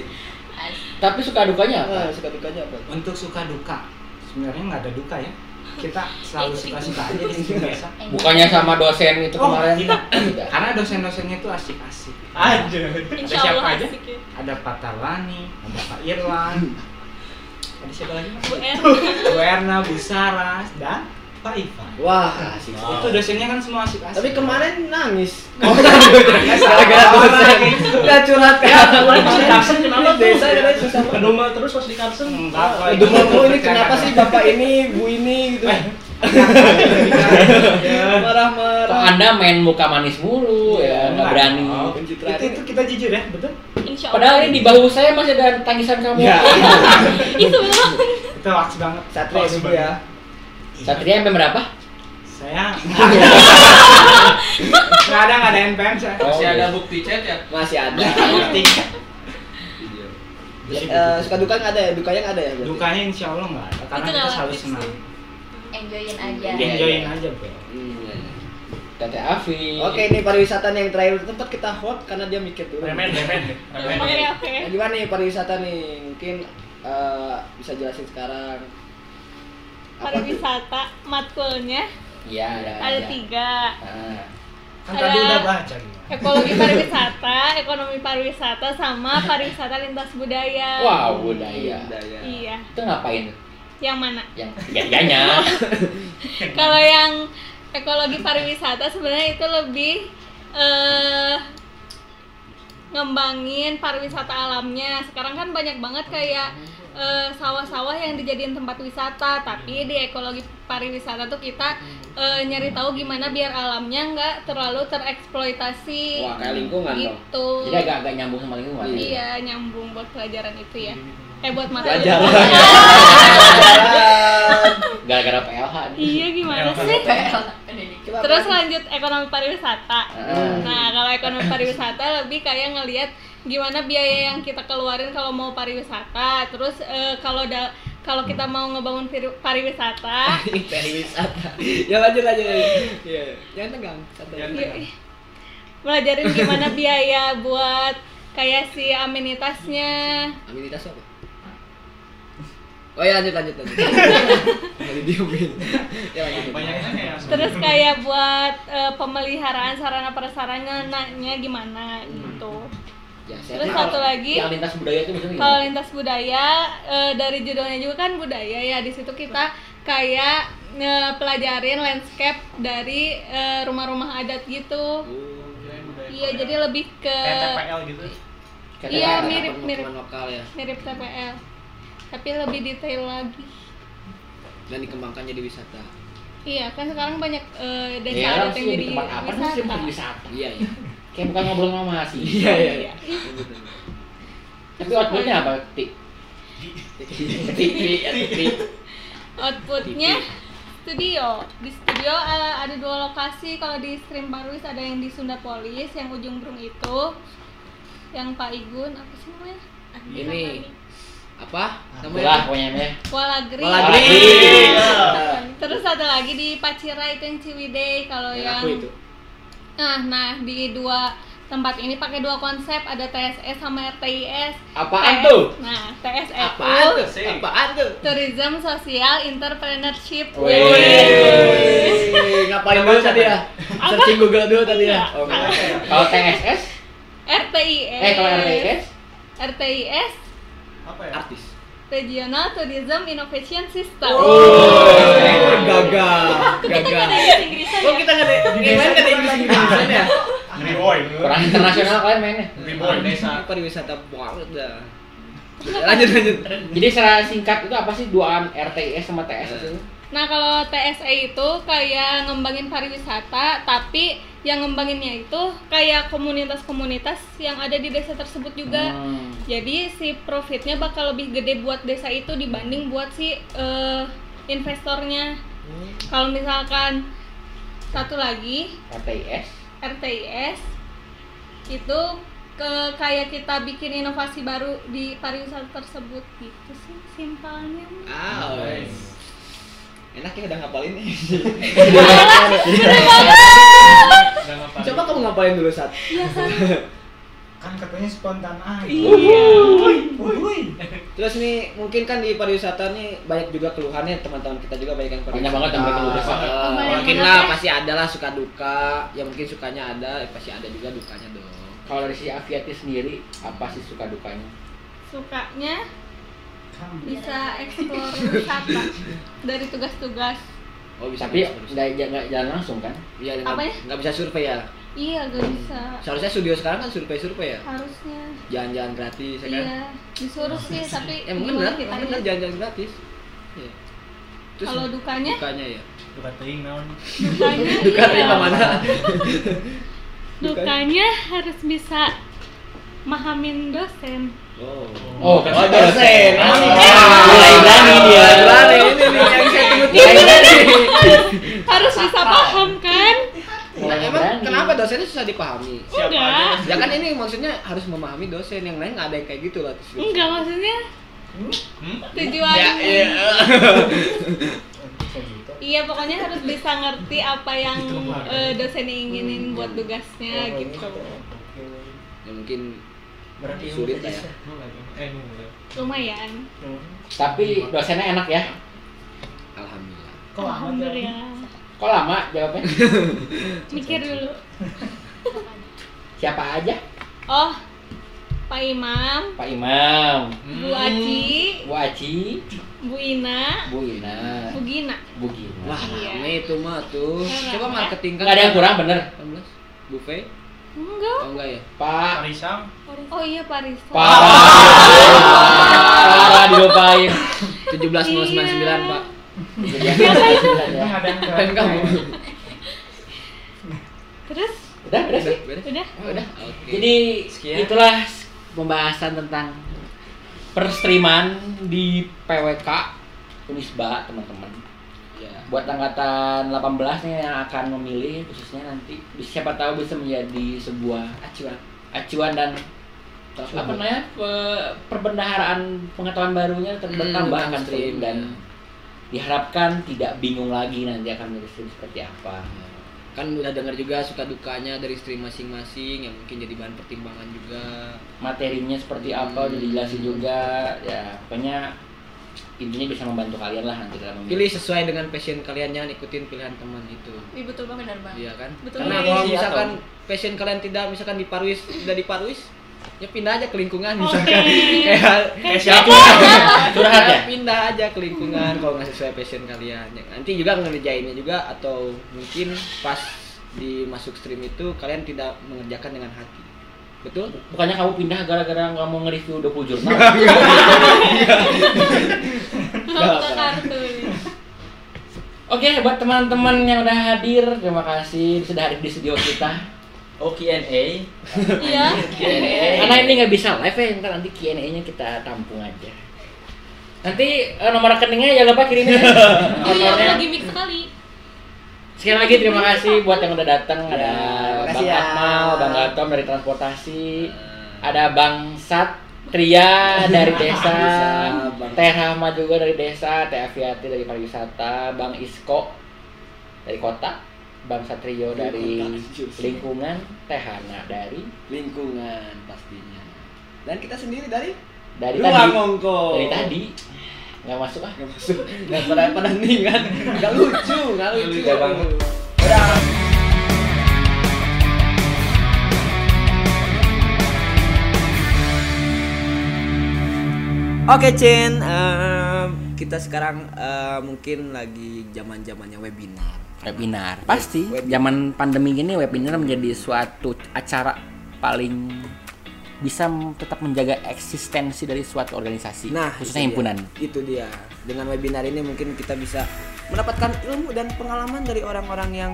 Tapi suka dukanya apa? Ah, suka dukanya apa? Untuk suka duka, sebenarnya nggak ada duka ya. kita selalu suka-suka aja di sini biasa. Bukannya sama dosen itu Oh, kemarin? tidak. Tidak. Karena dosen-dosennya itu asik-asik. Aja. Ada siapa aja? ya. Ada Pak Tarlani, ada Pak Irwan, ada siapa lagi mas? Bu Er. Bu Erna, Bu Saras, dan Pak Ivan. Wah, asik. Itu dosennya kan semua asik-asik. Tapi kemarin nangis. Oh, Gara-gara dosen. Enggak curhat Ya, kemarin pas di Karsen kenapa tuh? Desa katanya susah terus pas di Karsen. Enggak, kok. Aduh, mau ini kenapa sih bapak ini, bu ini gitu. Kok Marah-marah. Anda main muka manis mulu ya, nggak berani. Oh, itu, itu kita jujur ya, betul? Insya Padahal Allah. ini di bahu saya masih ada tangisan kamu. Ya. Itu betul. Itu waks banget. Satria dulu ya. Satria sampai berapa? Saya nggak ada nggak ada NPM saya. Masih Oh, ada iya. bukti chat ya? Masih ada. Tiga. Ya, eh, suka duka nggak ada ya? Dukanya nggak ada ya? berarti? Dukanya insya Allah nggak ada karena Itu kita selalu senang. enjoyin aja Iya, Enjoyin iya. aja bro. Hmm, iya, iya. Tete Afi. Oke, ini pariwisata nih yang terakhir tempat kita hot karena dia mikir dulu. Remen, remen. Oke oke. Nah, gimana nih pariwisata nih? Mungkin eh, bisa jelasin sekarang. Apa tuh? Pariwisata matkulnya Iya, ada. ada tiga. Nah, Kan Ada- tadi udah baca gimana? Ekologi pariwisata, ekonomi pariwisata, sama pariwisata lintas budaya. wow, budaya. Budaya. Iya. Itu ngapain? Yang mana? Yang tiga-tiganya. Kalau yang ekologi pariwisata sebenarnya itu lebih eh ngembangin pariwisata alamnya. Sekarang kan banyak banget kayak eh, sawah-sawah yang dijadiin tempat wisata, tapi di ekologi pariwisata tuh kita eh, nyari tahu gimana biar alamnya nggak terlalu tereksploitasi. Wah, kayak lingkungan dong. gitu. Jadi agak agak nyambung sama lingkungan. ya? Iya, nyambung buat pelajaran itu ya. Eh buat mata Pelajaran. Gara-gara PLH. nih. Iya gimana sih? Terus lanjut ekonomi pariwisata. Nah, kalau ekonomi pariwisata lebih kayak ngelihat gimana biaya yang kita keluarin kalau mau pariwisata. Terus eh, kalau da- kalau kita mau ngebangun pari- pariwisata, pariwisata. ya lanjut lanjut. lanjut. Iya. Jangan tegang. santai. iya, belajarin gimana biaya buat kayak si amenitasnya. Amenitas apa? Oh ya lanjut lanjut lanjut. Nggak didiemin. ya lanjut. Banyaknya ya. Terus kayak buat eh, pemeliharaan sarana prasarananya gimana gitu. Ya, saya Terus satu lagi Yang lintas budaya itu maksudnya Kalau lintas budaya eh, dari judulnya juga kan budaya ya di situ kita kayak eh, pelajarin landscape dari rumah-rumah adat gitu. Iya jadi lebih ke TPL gitu. Kayak Iya, apa? mirip, mirip. Permukiman lokal ya mirip TPL tapi lebih detail lagi. dan dikembangkan jadi wisata. Iya kan sekarang banyak eh, desa Ya, adat yang di jadi tempat apa sih wisata. wisata? Iya iya. Kayak bukan ngobrol sama masih. Iya iya. iya. Tapi outputnya apa? Tik. Outputnya studio di studio eh, ada dua lokasi kalau di Stream Parwis ada yang di Sunda Polis yang ujung Brung itu yang Pak Igun apa sih namanya Ini apa? Itulah Namanya? pokoknya namanya. Walagri. Walagri. Terus ada lagi di Pacira itu yang Ciwidey kalau Yang yang aku itu. Nah, nah di dua tempat ini pakai dua konsep ada TSS sama RTIS. Apaan TS tuh? Nah, TSS Apaan itu tuh? Apaan tuh? Tourism Social Entrepreneurship. Wih. Ngapain dulu tadi ya? Searching Google dulu tadi ya. Iya. Oh. Kalau TSS? RTIS. Eh kalau RTIS? RTIS Apa ya? Artis. Regional Tourism Innovation System. Oh, gagal. Kita nggak ada Gagal. Inggris Inggrisan Kok ya? kita nggak ada nggak ada Inggris Inggrisan ya? Riboy. Kurang internasional kalian mainnya. Riboy. desa. Pariwisata banget dah. Lanjut lanjut. Jadi secara singkat itu apa sih duaan RTIS sama TSS itu? Nah kalau TSA itu kayak ngembangin pariwisata, tapi yang ngembanginnya itu kayak komunitas-komunitas yang ada di desa tersebut juga. Hmm. Jadi si profitnya bakal lebih gede buat desa itu dibanding buat si eh, investornya. Kalau misalkan satu lagi RTIS. RTIS itu ke kayak kita bikin inovasi baru di pariwisata tersebut gitu sih simpelnya. Ah, enak ya udah ngapalin? Coba kamu ngapalin dulu saat. Iya kan? Kan katanya spontan aja. Iya. Terus nih mungkin kan di pariwisata nih banyak juga keluhannya teman-teman kita juga banyak yang Banyak banget yang berkeluh kesah. Banyak mungkin banget lah ya. pasti ada lah suka duka. Ya mungkin sukanya ada, eh, pasti ada juga dukanya dong. Kalau dari si Aviati sendiri, apa sih suka dukanya? Sukanya Kan bisa eksplor wisata dari tugas-tugas. Oh bisa. Tapi nggak nggak jalan langsung kan? Iya, ya? nggak nggak bisa survei ya. Iya, gak bisa. Seharusnya studio sekarang kan survei-survei ya. Harusnya. Jalan-jalan gratis ya kan. Iya, disuruh sih, tapi Ya mungkin benar, kita mungkin benar jalan-jalan gratis. Iya. Kalau dukanya, dukanya ya. Teuing naon. dukanya, Duka iya. terima mana? dukanya harus bisa mahamin dosen. Oh. Oh, dosen. Mulai berani dia. Berani ini nih yang saya tunggu Mulai berani. harus bisa paham kan? Nah, emang kenapa dosennya susah dipahami? Siapa Enggak. aja? Ya kan ini maksudnya harus memahami dosen yang lain nggak ada yang kayak gitu lah. Enggak maksudnya Hmm? tujuan. Ya, iya. gitu. Iya pokoknya harus bisa ngerti apa yang eh, dosen inginin buat tugasnya gitu. Oke. Ya mungkin Berarti Sulit lah ya. Eh, mulai. Lumayan. Hmm. Tapi dosennya enak ya. alhamdulillah. Kok ya? Alhamdulillah. Kok lama jawabnya? Mikir dulu. Siapa aja? Oh, Pak Imam, Pak Imam, Bu Aci, Bu Aci, Bu Ina, Bu Ina, Bu Gina. Bu Gina. Wah, Iya. itu mah tuh. Coba marketing kan. Nggak ada yang kurang bener. 18 buffet? Enggak. Oh enggak ya? Pak Parisam. Oh iya Pak Risa. Parah dilupain. 17099, Pak. Itu? Ada yang Kan kamu. Terus? Udah, udah sih. Udah? Oh, udah. Oke. Jadi Sekian. itulah pembahasan tentang perstreaman di PWK Unisba teman-teman. Buat angkatan 18 nih yang akan memilih khususnya nanti siapa tahu bisa menjadi sebuah Acuan. acuan dan apa namanya pe- perbendaharaan pengetahuan barunya Hmm, bertambah tentang akan stream dan ya. diharapkan tidak bingung lagi nanti akan menjadi stream seperti apa. Kan udah dengar juga suka dukanya dari stream masing-masing yang mungkin jadi bahan pertimbangan juga. materinya seperti apa udah dijelasin juga ya pokoknya intinya bisa membantu kalian lah nanti dalam memilih. Pilih sesuai dengan passion kalian jangan ikutin pilihan teman itu. Iya betul banget. benar banget Iya kan? Betul Karena kalau Iya, misalkan passion kalian tidak misalkan di Parwis tidak di Parwis ya pindah aja ke lingkungan misalkan. Kayak Kayak siapa? Curhat ya? pindah aja ke lingkungan kalau nggak sesuai passion kalian Ya, nanti juga ngerjainnya juga atau mungkin pas di masuk stream itu kalian tidak mengerjakan dengan hati. Betul? Bukannya kamu pindah gara-gara nggak mau nge-review 20 jurnal Kartu oke buat teman-teman yang udah hadir terima kasih sudah hadir di studio kita Oh Q&A. Iya. karena ini nggak bisa live ya ntar nanti Q&A nya kita tampung aja nanti eh, nomor rekeningnya jangan lupa kirimin ya. Oh iya lagi mix sekali. Sekali lagi terima kasih buat yang udah datang ada Ya, Bang ya. Akmal, Bang Gatom dari transportasi, ada Bang Satria dari desa. Teh Rahma juga dari desa, Teh Aviati dari pariwisata, Bang Isko dari kota, Bang Satrio dari lingkungan, Teh Hana dari lingkungan pastinya. Dan kita sendiri dari? Dari Ruang tadi. Mongko. dari tadi. Nggak masuk ah. Nggak masuk. Nggak pada pada nih kan nggak lucu nggak lucu. Nggak banget. Dadah. Oke Cin, em, kita sekarang eh, mungkin lagi zaman zamannya webinar. webinar pasti Webinar. zaman pandemi gini webinar menjadi suatu acara paling bisa tetap menjaga eksistensi dari suatu organisasi Nah, khususnya itu himpunan Dia. Itu dia. Dengan webinar ini mungkin kita bisa mendapatkan ilmu dan pengalaman dari orang-orang yang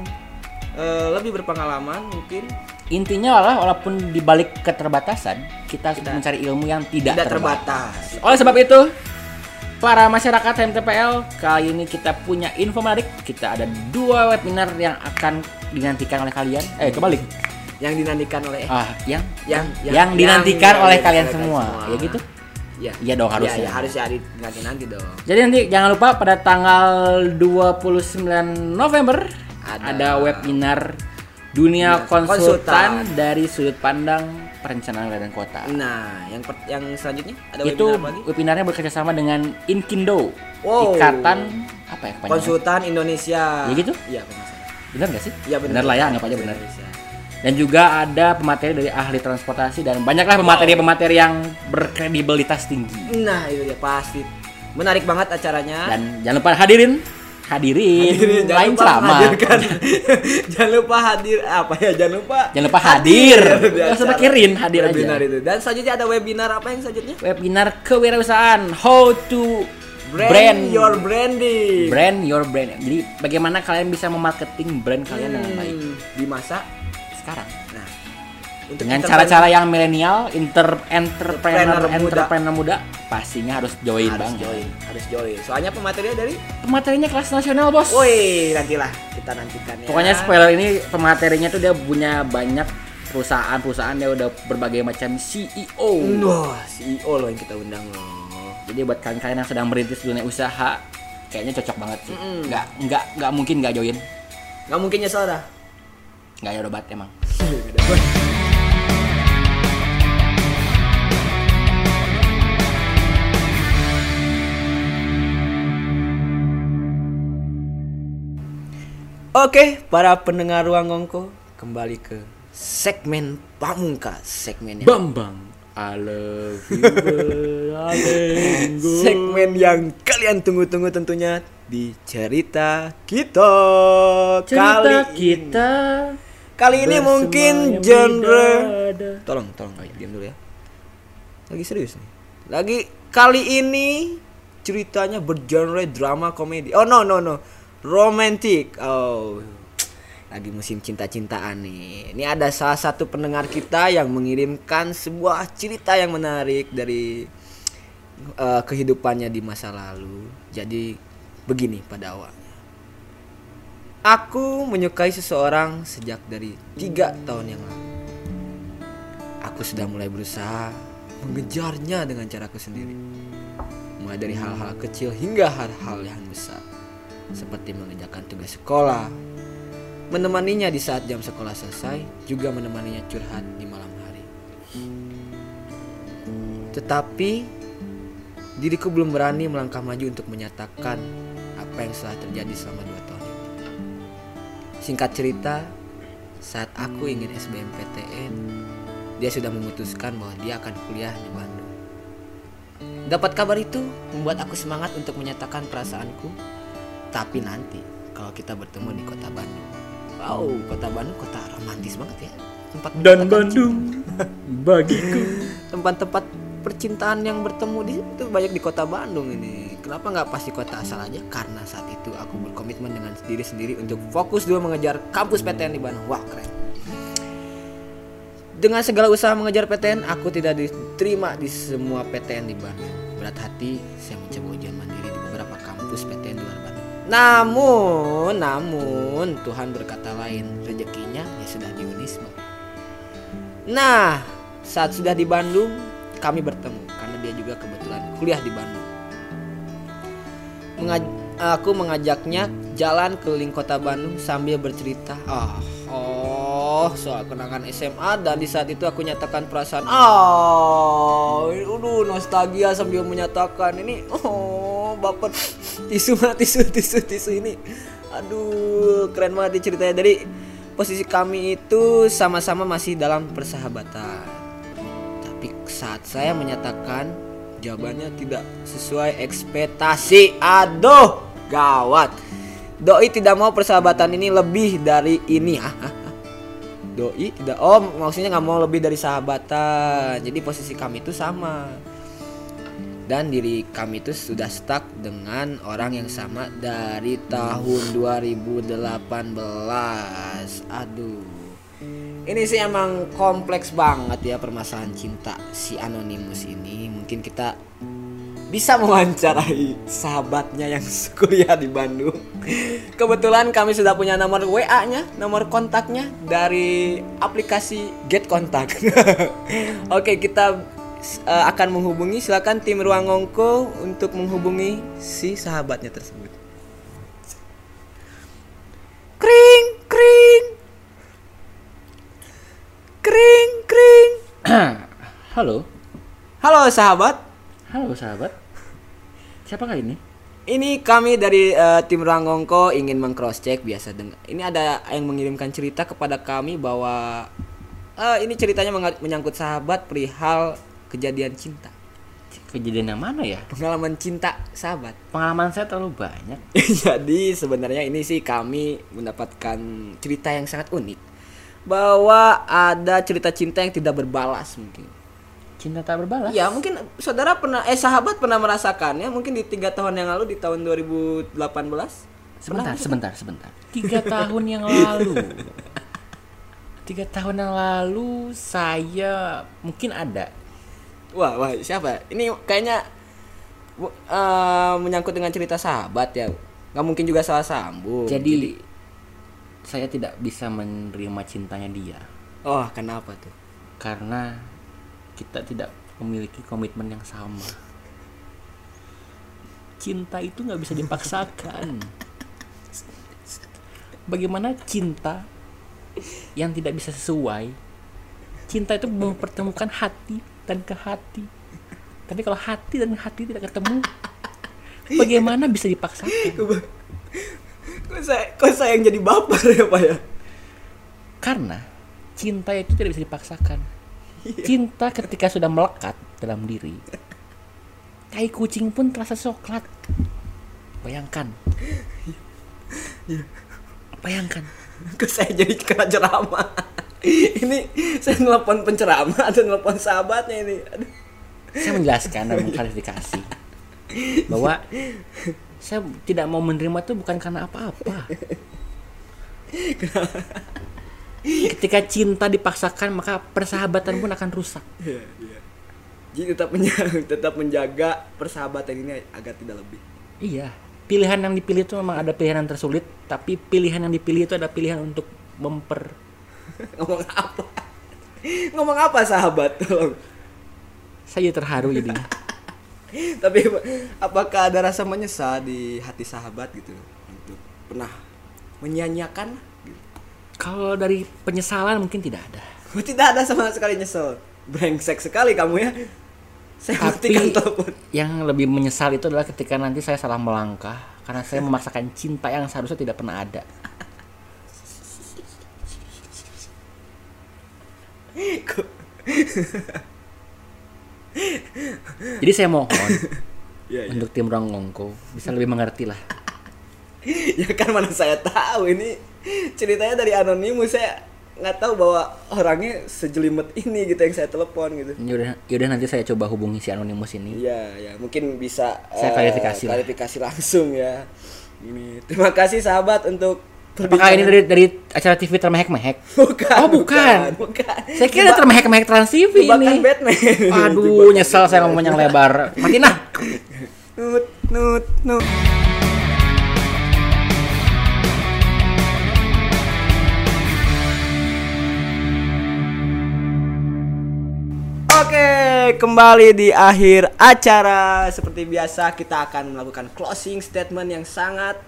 eh, lebih berpengalaman mungkin intinya adalah walaupun dibalik keterbatasan kita harus Kita- mencari ilmu yang tidak, tidak terbatas. terbatas. oleh sebab itu para masyarakat HMTPL kali ini kita punya info menarik kita ada dua webinar yang akan dinantikan oleh kalian eh kebalik Yang dinantikan oleh ah yang yang yang, dinantikan yang oleh dinantikan kalian oleh semua. semua. ya gitu Ya. Iya dong, harusnya. Ya, ya, harusnya hari nanti nanti dong. Jadi nanti jangan lupa pada tanggal 29 November ada, Ada webinar Dunia Dunia konsultan, konsultan. dari sudut pandang perencanaan wilayah dan kota. Nah, yang per- yang selanjutnya ada Itu webinar lagi? webinarnya bekerjasama dengan Inkindo, Wow. Ikatan apa ya? Konsultan Indonesia. Ya gitu? Iya, salah. Benar nggak sih? Iya benar. Benar lah ya, anggap aja benar. Dan juga ada pemateri dari ahli transportasi dan banyaklah pemateri-pemateri yang berkredibilitas tinggi. Nah, itu dia pasti. Menarik banget acaranya. Dan jangan lupa hadirin, hadirin, Hadirin, jangan lain ceramah. jangan lupa hadir apa ya? Jangan lupa. Jangan lupa hadir. di Nggak usah pikirin, hadir aja. webinar itu. Dan selanjutnya ada webinar apa yang selanjutnya? Webinar kewirausahaan, how to Brand, brand, your branding. brand your brand. Jadi bagaimana kalian bisa memarketing brand kalian dengan Hmm, baik Di masa sekarang. Untuk Dengan cara-cara yang milenial, inter entrepreneur Entrepreneur muda. entrepreneur muda pastinya harus join harus banget. join, harus join. Soalnya pematerinya dari Pematerinya kelas nasional, Bos. Woi, nantilah kita nantikan ya. Pokoknya spoiler ini pematerinya tuh dia punya banyak perusahaan-perusahaan dia udah berbagai macam CEO. Wah, CEO loh yang kita undang loh. Jadi buat kalian-kalian yang sedang merintis dunia usaha, kayaknya cocok banget sih. Mm-mm. Nggak nggak nggak mungkin nggak join. Nggak mungkin nyesel dah. Nggak ya obat emang. Oke, para pendengar ruang ngongko kembali ke segmen pamungkas, segmen yang Bambang. I love you. Segmen yang kalian tunggu-tunggu tentunya di cerita kita. Cerita kali ini. kita. Kali ini mungkin genre. Tolong, tolong, oh, diam dulu ya. Lagi serius nih. Lagi kali ini ceritanya bergenre drama komedi. Oh no no no, romantic. Oh, lagi musim cinta-cintaan nih. Ini ada salah satu pendengar kita yang mengirimkan sebuah cerita yang menarik dari eh, kehidupannya di masa lalu. Jadi begini pada awalnya. Aku menyukai seseorang sejak dari tiga tahun yang lalu. Aku sudah mulai berusaha mengejarnya dengan caraku sendiri. Mulai dari hal-hal kecil hingga hal-hal yang besar. Seperti mengerjakan tugas sekolah, menemaninya di saat jam sekolah selesai, juga menemaninya curhat di malam hari. Tetapi diriku belum berani melangkah maju untuk menyatakan apa yang telah terjadi selama dua tahun ini. Singkat cerita, saat aku ingin SBMPTN, dia sudah memutuskan bahwa dia akan kuliah di Bandung. Dapat kabar itu membuat aku semangat untuk menyatakan perasaanku. Tapi nanti kalau kita bertemu di kota Bandung. Wow, kota Bandung kota romantis banget ya. Tempat Dan Bandung bagiku. tempat-tempat percintaan yang bertemu di itu banyak di kota Bandung ini. Kenapa nggak pasti kota asal aja? Karena saat itu aku berkomitmen dengan diri sendiri untuk fokus dulu mengejar kampus PTN di Bandung. Wah keren. Dengan segala usaha mengejar PTN, aku tidak diterima di semua PTN di Bandung. Berat hati, saya mencoba ujian mandiri di beberapa kampus PTN di luar Bandung. Namun, namun Tuhan berkata lain, rezekinya ya sudah di Unisma. Nah, saat sudah di Bandung, kami bertemu karena dia juga kebetulan kuliah di Bandung. Mengaj- aku mengajaknya jalan keliling kota Bandung sambil bercerita. Ah, oh, soal kenangan SMA dan di saat itu aku nyatakan perasaan. Ah, aduh nostalgia sambil menyatakan ini. Oh, baper tisu tisu tisu tisu ini. Aduh, keren banget nih ceritanya dari posisi kami itu sama-sama masih dalam persahabatan. Tapi saat saya menyatakan jawabannya tidak sesuai ekspektasi. Aduh, gawat. Doi tidak mau persahabatan ini lebih dari ini. Ah. Doi tidak. Oh, maksudnya nggak mau lebih dari sahabatan. Jadi posisi kami itu sama. Dan diri kami itu sudah stuck dengan orang yang sama dari tahun 2018. Aduh. Ini sih emang kompleks banget ya permasalahan cinta si Anonymous ini. Mungkin kita bisa mewawancarai sahabatnya yang kuliah di Bandung. Kebetulan kami sudah punya nomor WA-nya, nomor kontaknya dari aplikasi Get Kontak. Oke, kita eh, akan menghubungi silakan tim Ruang Ngongko untuk menghubungi si sahabatnya tersebut. Kring, kring. Kring, kring. Halo. Halo sahabat, Halo sahabat. Siapakah ini? ini kami dari eh, tim Rangongko ingin meng-cross check biasa dengan. Ini ada yang mengirimkan cerita kepada kami bahwa eh, ini ceritanya menyangkut sahabat perihal kejadian cinta. Kejadian yang mana ya? Pengalaman cinta sahabat. Pengalaman saya terlalu banyak. Jadi sebenarnya ini sih kami mendapatkan cerita yang sangat unik bahwa ada cerita cinta yang tidak berbalas mungkin. Cinta tak berbalas. Ya mungkin saudara pernah eh sahabat pernah merasakannya mungkin di tiga tahun yang lalu di tahun 2018. Sebentar, sebentar, sebentar. Tiga tahun yang lalu. Tiga tahun yang lalu saya mungkin ada. Wah wah siapa? Ini kayaknya eh, menyangkut dengan cerita sahabat ya. Nggak mungkin juga salah sambung. Jadi saya tidak bisa menerima cintanya dia oh kenapa tuh? karena kita tidak memiliki komitmen yang sama. Cinta itu nggak bisa dipaksakan. Bagaimana cinta yang tidak bisa sesuai? Cinta itu mempertemukan hati dan ke hati. Tapi kalau hati dan hati tidak ketemu, bagaimana bisa dipaksakan? Kok saya kok saya yang jadi baper ya pak ya? Karena cinta itu tidak bisa dipaksakan. Cinta ketika sudah melekat dalam diri, tai kucing pun terasa coklat. Bayangkan. Bayangkan. Kok saya jadi kena ceramah? ini saya nelpon penceramah atau nelpon sahabatnya ini? Aduh. Saya menjelaskan dan mengklarifikasi bahwa saya tidak mau menerima itu bukan karena apa-apa. Ketika cinta dipaksakan maka persahabatan pun akan rusak. Iya, iya. Jadi tetap menjaga, tetap menjaga persahabatan ini agar tidak lebih. Iya, pilihan yang dipilih itu memang ada pilihan yang tersulit, tapi pilihan yang dipilih itu ada pilihan untuk memper. Ngomong apa? Ngomong apa sahabat? Tolong. Saya terharu jadinya. Tapi apakah ada rasa menyesal di hati sahabat gitu untuk pernah menyanyiakan? Kalau dari penyesalan mungkin tidak ada. Tidak ada sama sekali nyesel. Brengsek sekali kamu ya. Saya Tapi telepon. yang lebih menyesal itu adalah ketika nanti saya salah melangkah karena saya memaksakan cinta yang seharusnya tidak pernah ada. Jadi saya mohon Ya, ya. untuk tim Ronggongko bisa lebih mengerti lah. ya kan mana saya tahu ini ceritanya dari anonimus saya nggak tahu bahwa orangnya sejelimet ini gitu yang saya telepon gitu. Yaudah, yaudah nanti saya coba hubungi si anonimus ini. Iya, ya mungkin bisa Saya eh, klarifikasi lah. langsung ya. Ini terima kasih sahabat untuk Apakah ini dari dari acara TV termehek-mehek? bukan, Oh, bukan. bukan. Saya kira Jebak- termehek-mehek Trans TV ini. Batman. Aduh, nyesel saya ngomong yang lebar. Mati nah. Nut nut nut. Oke, kembali di akhir acara. Seperti biasa kita akan melakukan closing statement yang sangat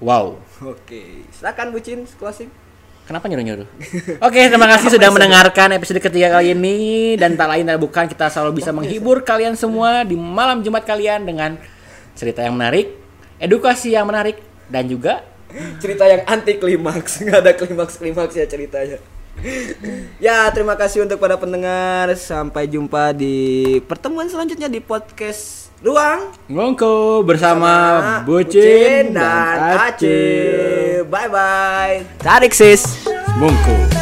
Wow. Oke, silakan Bucin closing. Kenapa nyuruh-nyuruh? Oke, terima kasih sudah mendengarkan episode ketiga kali ini dan tak lain dan bukan kita selalu bisa menghibur kalian semua di malam Jumat kalian dengan cerita yang menarik, edukasi yang menarik dan juga Cerita yang anti klimaks, nggak ada klimaks klimaks ya ceritanya. ya, terima kasih untuk para pendengar. Sampai jumpa di pertemuan selanjutnya di podcast Ruang Ngongko bersama dan Bucin dan Acil. Acil. Bye bye. Tarik sis. Bungku.